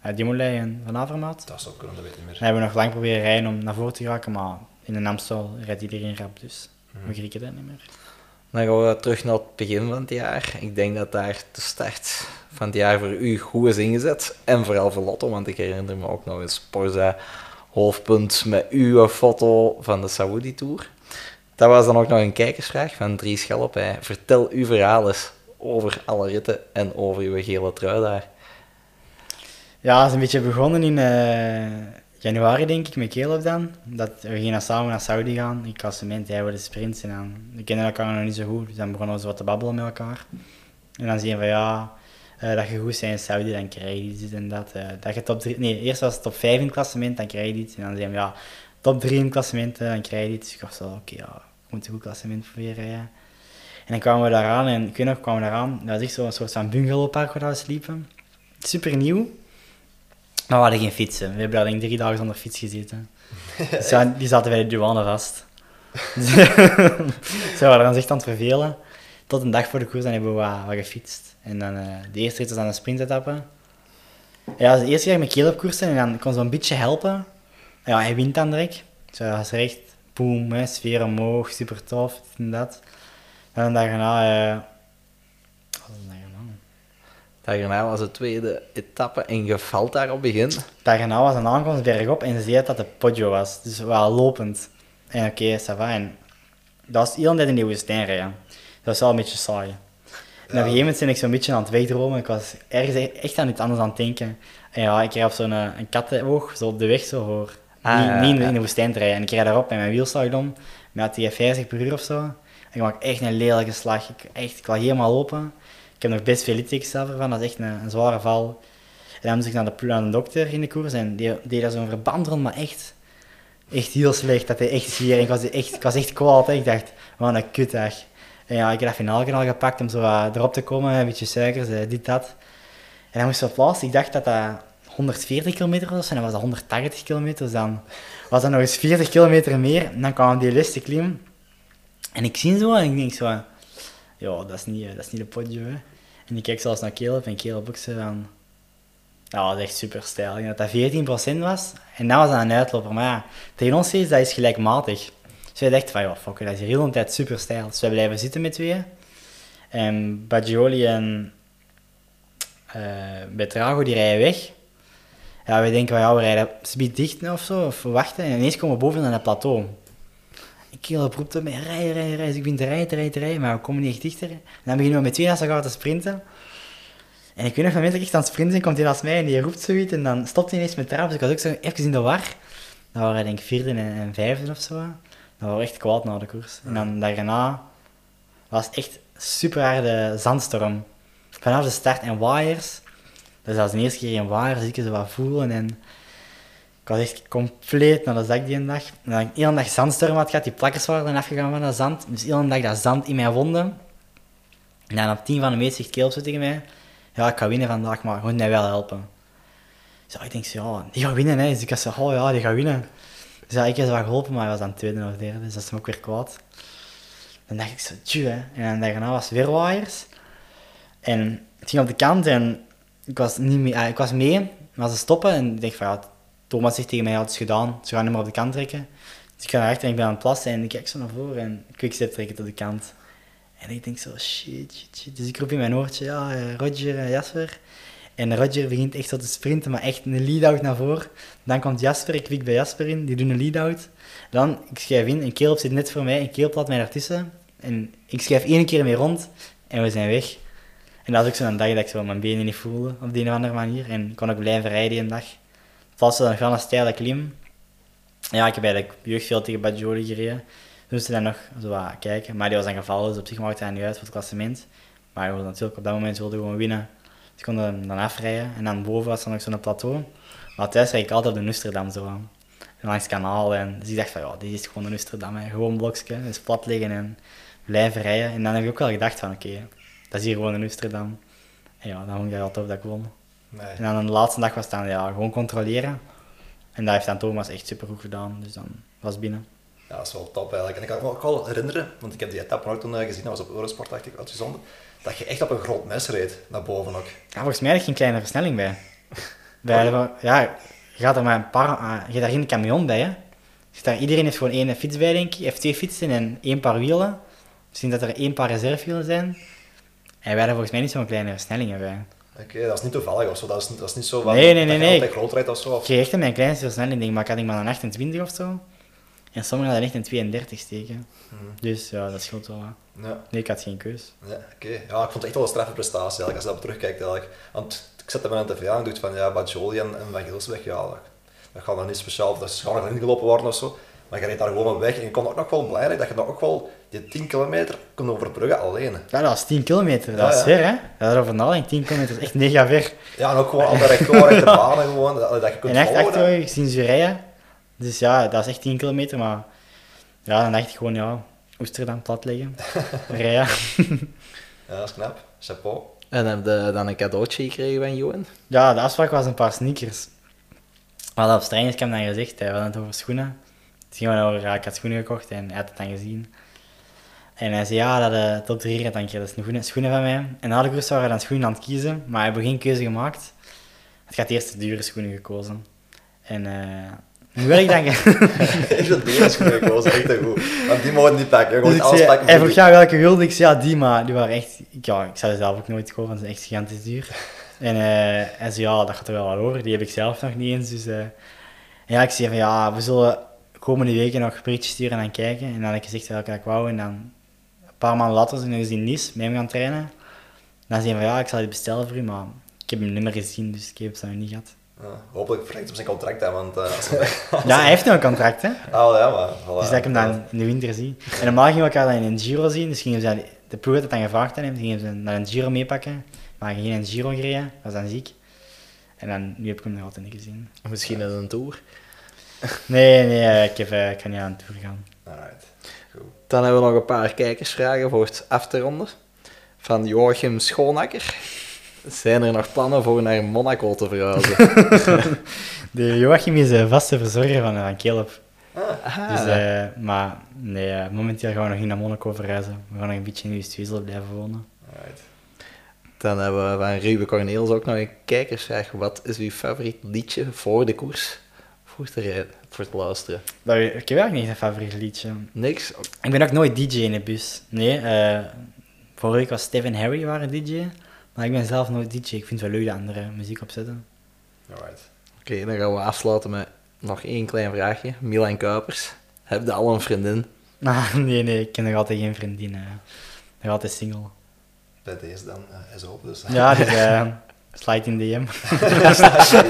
uh, Dimolei en Van Avermaat. Dat zou kunnen, dat weet ik niet Dan meer. hebben we nog lang proberen rijden om naar voren te geraken, maar in een Amstel rijdt iedereen rap, dus Mhm. we grieken dat niet meer. Dan gaan we terug naar het begin van het jaar. Ik denk dat daar de start van het jaar voor u goed is ingezet. En vooral voor Lotto, want ik herinner me ook nog eens Sporza hoofdpunt met uw foto van de Saudi Tour. Dat was dan ook nog een kijkersvraag van Dries Schelp. Vertel uw verhaal eens over alle ritten en over uw gele trui daar. Ja, het is een beetje begonnen in eh, januari, denk ik, met Caleb dan. Dat we gingen samen naar Saudi gaan, in klassement, hij wilde de sprints. En dan, we elkaar nog niet zo goed, dus dan begonnen we zo wat te babbelen met elkaar. En dan zie je van, ja, eh, dat je goed bent in Saudi, dan krijg je dit en dat. eh, dat je top 3, nee, eerst was het top 5 in het klassement, dan krijg je dit. En dan je van, ja, top 3 in het klassement, eh, dan krijg je dit. Dus ik dacht zo, oké, ja, ik moet een goed klassement proberen rijden. En dan kwamen we daaraan, en ik kwamen we daaraan, dat was echt zo'n soort van bungalowpark waar we sliepen. Super nieuw. Maar we hadden geen fietsen. We hebben ik drie dagen zonder fiets gezeten. Die zaten bij de douane vast. Ze waren ons echt aan het vervelen. Tot een dag voor de koers dan hebben we wat, gefietst. En dan eh, de eerste rit was dan een sprintetappe. Ja, de eerste keer met Caleb koersen en dan kon ze een beetje helpen. Ja, hij wint dan direct. Dus dat was echt boom, hè, sfeer omhoog, super tof, dit en dat. En dan daarna... eh wat was het daarna? Daarna was de tweede etappe en je valt daar op begin. Daarna was een aankomst bergop en ze zei dat de Poggio was. Dus wel lopend. En oké, ça va. En dat was heel tijd in die woestijn rijden. Dat was wel een beetje saai. En op een gegeven moment ben ik zo'n beetje aan het wegdromen. Ik was ergens echt aan iets anders aan het denken. En ja, ik reed op zo'n eh, een kattenoog, zo op de weg, zo voor Ah, niet, in, de, ja. in de woestijn te rijden. En ik rijd daarop met mijn wielslag om, met die 50 per uur of zo. En ik maak echt een lelijke slag. Ik, echt, ik lag helemaal open. Ik heb nog best veel littekens zelf ervan. Dat is echt een, een zware val. En dan moest ik naar de, naar de dokter in de koers en die deed daar zo'n verband rond, maar echt, echt heel slecht. Dat hij echt hier, ik was echt, was echt kwaad. Hè. Ik dacht, wat een kutdag. En ja, ik heb dat finale gepakt om zo erop te komen, een beetje suikers, eh, dit, dat. En dan moest ik op plaats, ik dacht dat dat 140 kilometer was, en dan was dat 180 kilometer, dus dan was dat nog eens 40 kilometer meer. En dan kwam die laatste klim. En ik zie zo, en ik denk zo, ja, dat is niet, eh, dat is niet Poggio, hè. En ik kijk zelfs naar Caleb, en Caleb ook zo van... Dat is echt super stijl. Ik denk dat dat 14% was. En dat was dan een uitloper. Maar tegen ons is dat is gelijkmatig. Dus wij dachten van, ja, fuck, dat is hier heel de tijd super stijl. Dus wij blijven zitten met tweeën. En Baggioli en eh Betrago, die rijden weg. Ja, wij denken van, ja, we rijden speed dicht of zo, of wachten. En ineens komen we boven aan het plateau. Ik heel roept op mij, rijden, rijden, rijden. Dus ik begin te rijden, te rijden, te rijden, maar we komen niet echt dichter. En dan beginnen we met twee naast elkaar te sprinten. En ik weet nog, van moment dat ik echt aan het sprinten ben, komt hij naast mij en die roept zoiets. En dan stopt hij ineens met trap. Dus ik was ook zo even in de war. Dan waren denk ik vierde en, en vijfde of zo. Dan waren we echt kwaad na de koers. En dan daarna was echt super harde zandstorm. Vanaf de start en waaiers. Dus dat was de eerste keer in waaiers, ik ze wat voelen. En was echt compleet naar de zak die een dag. En dan ik dag zandstorm had gehad, die plakkers waren afgegaan van dat zand. Dus de hele dag dat zand in mijn wonden. En dan op 10 van de meest zegt zo tegen mij. Ja, ik ga winnen vandaag, maar moet mij wel helpen. Dus ja, ik denk zo, ja, die gaat winnen, hè. Dus ik zo, oh ja, die gaat winnen. Dus ja, ik heb ze wel geholpen, maar hij was dan tweede of derde, dus dat is hem ook weer kwaad. Dan dacht ik zo, tju, hè. En dan daarna was het weer waaiers. En het ging op de kant en ik was, niet mee, ah, ik was mee, maar ze stoppen en ik denk van, ja, Thomas zegt tegen mij, ja, het is gedaan, ze gaan hem maar op de kant trekken. Dus ik ga naar achter en ik ben aan het plassen en ik kijk zo naar voren en quickstep trekken tot de kant. En ik denk zo, shit, shit, shit. Dus ik roep in mijn oortje, ja, eh, Roger en Jasper. En Roger begint echt zo te sprinten, maar echt een lead-out naar voren. Dan komt Jasper, ik wik bij Jasper in, die doet een lead-out. Dan, ik schrijf in, een Caleb zit net voor mij, een Caleb laat mij daartussen. En ik schrijf één keer mee rond en we zijn weg. En dat is ook zo'n dag dat ik zo mijn benen niet voelde, op de een of andere manier. En ik kon ook blijven rijden die dag. Was dan gewoon een steile klim. Ja, ik heb bij de jeugdveld tegen Bad Joli gereden. Dus ze dan nog zo kijken. Maar die was dan gevallen, dus op zich maakte hij niet uit voor het klassement. Maar we natuurlijk op dat moment wilde gewoon winnen. Dus ik kon hem dan afrijden. En dan boven was er nog zo'n plateau. Maar thuis rijd ik altijd op de Nusterdam zo langs het kanaal. En dus ik dacht van, ja, dit is gewoon een Nusterdam. Hè. Gewoon blokje, dus plat liggen en blijven rijden. En dan heb ik ook wel gedacht van, oké, dat is hier gewoon een Nusterdam. En ja, dan vond ik wel tof dat ik won. Nee. En dan de laatste dag was het dan ja, gewoon controleren. En dat heeft dan Thomas echt super goed gedaan. Dus dan was het binnen. Ja, dat is wel top eigenlijk. En ik kan me ook wel herinneren, want ik heb die etappe ook toen eh, gezien, dat was op Eurosport dacht ik uitgezonden, dat je echt op een groot mes reed, naar boven ook. Ja, volgens mij had ik geen kleine versnelling bij. bij de- ja, je gaat er maar een paar... ah, je hebt daar geen camion bij, hè. Je zit daar, iedereen heeft gewoon één fiets bij, denk ik. Heeft twee fietsen en één paar wielen. Misschien dat er één paar reservewielen zijn. En wij hadden volgens mij niet zo'n kleine versnellingen bij. Oké, dat is niet toevallig of zo, dat is, niet- dat is niet zo van Nee, nee, nee, dat groot rijdt of zo. Ik kreeg echt mijn kleinste versnelling, denk ik, maar ik had denk maar een 28 of zo. En sommigen hadden echt een 32 steken. Mhm. Dus ja, dat scheelt wel. Ja, Nee, ik had geen keus. ja oké. Ja, ik vond het echt wel een straffe prestatie eigenlijk, als je daarop terugkijkt eigenlijk. Want ik zette me aan de tv aan en dacht van, ja, Bajoli en, en Van Gilsweg, ja, dat, dat gaat nog niet speciaal, dat is gewoon nog ingelopen worden of zo. Maar je reed daar gewoon op weg en je kon ook nog wel blij zijn dat je nog ook wel die 10 kilometer kon overbruggen alleen. Ja, dat was 10 kilometer. Dat Ja, is ja. ver, hè? Ja, daarover nadenk, 10 kilometer is echt mega ver. Ja, en ook gewoon al de rechtdoor, de banen gewoon, dat, dat je kunt En echt volgen. achter je zien ze rijden. Dus ja, dat is echt 10 kilometer, maar ja, dan dacht ik gewoon, ja, Oesterdam plat leggen. rijden. Ja, dat is knap. Chapeau. En heb je dan een cadeautje gekregen van Johan? Ja, de afspraak was een paar sneakers. We hadden op trainingskamp dan gezegd, hè, we hadden het over schoenen. Het ging gewoon over, ja, ik had schoenen gekocht en hij had het dan gezien. En hij zei, ja, dat de top 3 rijdt, dan dat schoenen, schoenen van mij. En na de koers waren we dan schoenen aan het kiezen, maar heeft geen keuze gemaakt. Het gaat eerst de dure schoenen gekozen. En eh nu wil ik dan... Ik vind die schoenen gekozen echt goed. Want die mogen niet pakken, gewoon Dus ik alles zei, pakken. hij voor vroeg, ja, welke wilde ik? zei, ja, die, maar die waren echt... ik- Ja, ik zou ze zelf ook nooit kopen, want ze zijn echt gigantisch duur. En eh, hij zei, ja, dat gaat er wel over. Die heb ik zelf nog niet eens, dus... eh, ja, ik zei van, ja, we zullen komende weken nog berichtjes sturen en dan kijken. En dan had ik gezegd welke ik wou. En dan een paar maanden later eens in Nice met hem gaan trainen. Dan zei hij van, ja, ik zal die bestellen voor u, maar ik heb hem niet meer gezien, dus ik heb het nog niet gehad. Ja, hopelijk verlengt hem zijn contract want... eh, als hij- Ja, hij heeft nog een contract, hè. Ah, ja, maar... Voilà, Dus dat ik hem dan in de winter zie. En normaal gingen we elkaar dan in een Giro zien. Dus gingen ze, de ploeg had het dan gevraagd aan hem. Gingen ze naar een Giro meepakken. Maar geen een Giro gereden. was dan ziek. En dan, nu heb ik hem nog altijd niet gezien. Misschien in een tour. Nee, nee, eh, ik, heb, eh, ik kan niet aan de tour gaan. Alright. Goed. Dan hebben we nog een paar kijkersvragen voor het af te ronden. Van Joachim Schoonakker. Zijn er nog plannen voor naar Monaco te verhuizen? De Joachim is de vaste verzorger van, van Caleb. Ah, Dus, eh, maar nee, eh, momenteel gaan we nog niet naar Monaco verhuizen. We gaan nog een beetje in West-Wiezel blijven wonen. Alright. Dan hebben we van Ruben Corneels ook nog een kijkersvraag. Wat is uw favoriet liedje voor de koers? Voor te rijden, voor te luisteren. Dat, ik heb eigenlijk niet een favoriet liedje. Niks? Ik ben ook nooit DJ in de bus. Nee, eh vorige week was Steve en Harry waren DJ. Maar ik ben zelf nooit DJ. Ik vind het wel leuk dat anderen muziek opzetten. Alright. Oké, dan gaan we afsluiten met nog één klein vraagje. Milan Kuipers. Heb je al een vriendin? Ah, nee, nee, ik ken nog altijd geen vriendin. eh. nog altijd single. Bij deze dan, eh, is op, dus... Ja, dus eh slide in DM. Ja.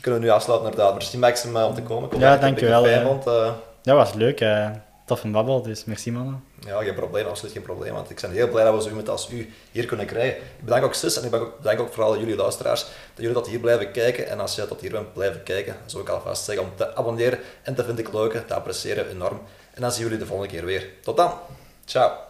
Kunnen we nu afsluiten inderdaad. Merci Maxim eh, om te komen. Ja, dankjewel, vijand, eh. Dat was leuk. eh tof een babbel, dus merci mannen. Ja, geen probleem, absoluut geen probleem. Want ik ben heel blij dat we zo iemand als u hier kunnen krijgen. Ik bedank ook Sis en ik bedank ook, vooral jullie luisteraars dat jullie tot hier blijven kijken. En als je tot hier bent blijven kijken, zou ik alvast zeggen om te abonneren. En dat vind ik leuk, dat appreciëren enorm. En dan zien jullie de volgende keer weer. Tot dan. Ciao.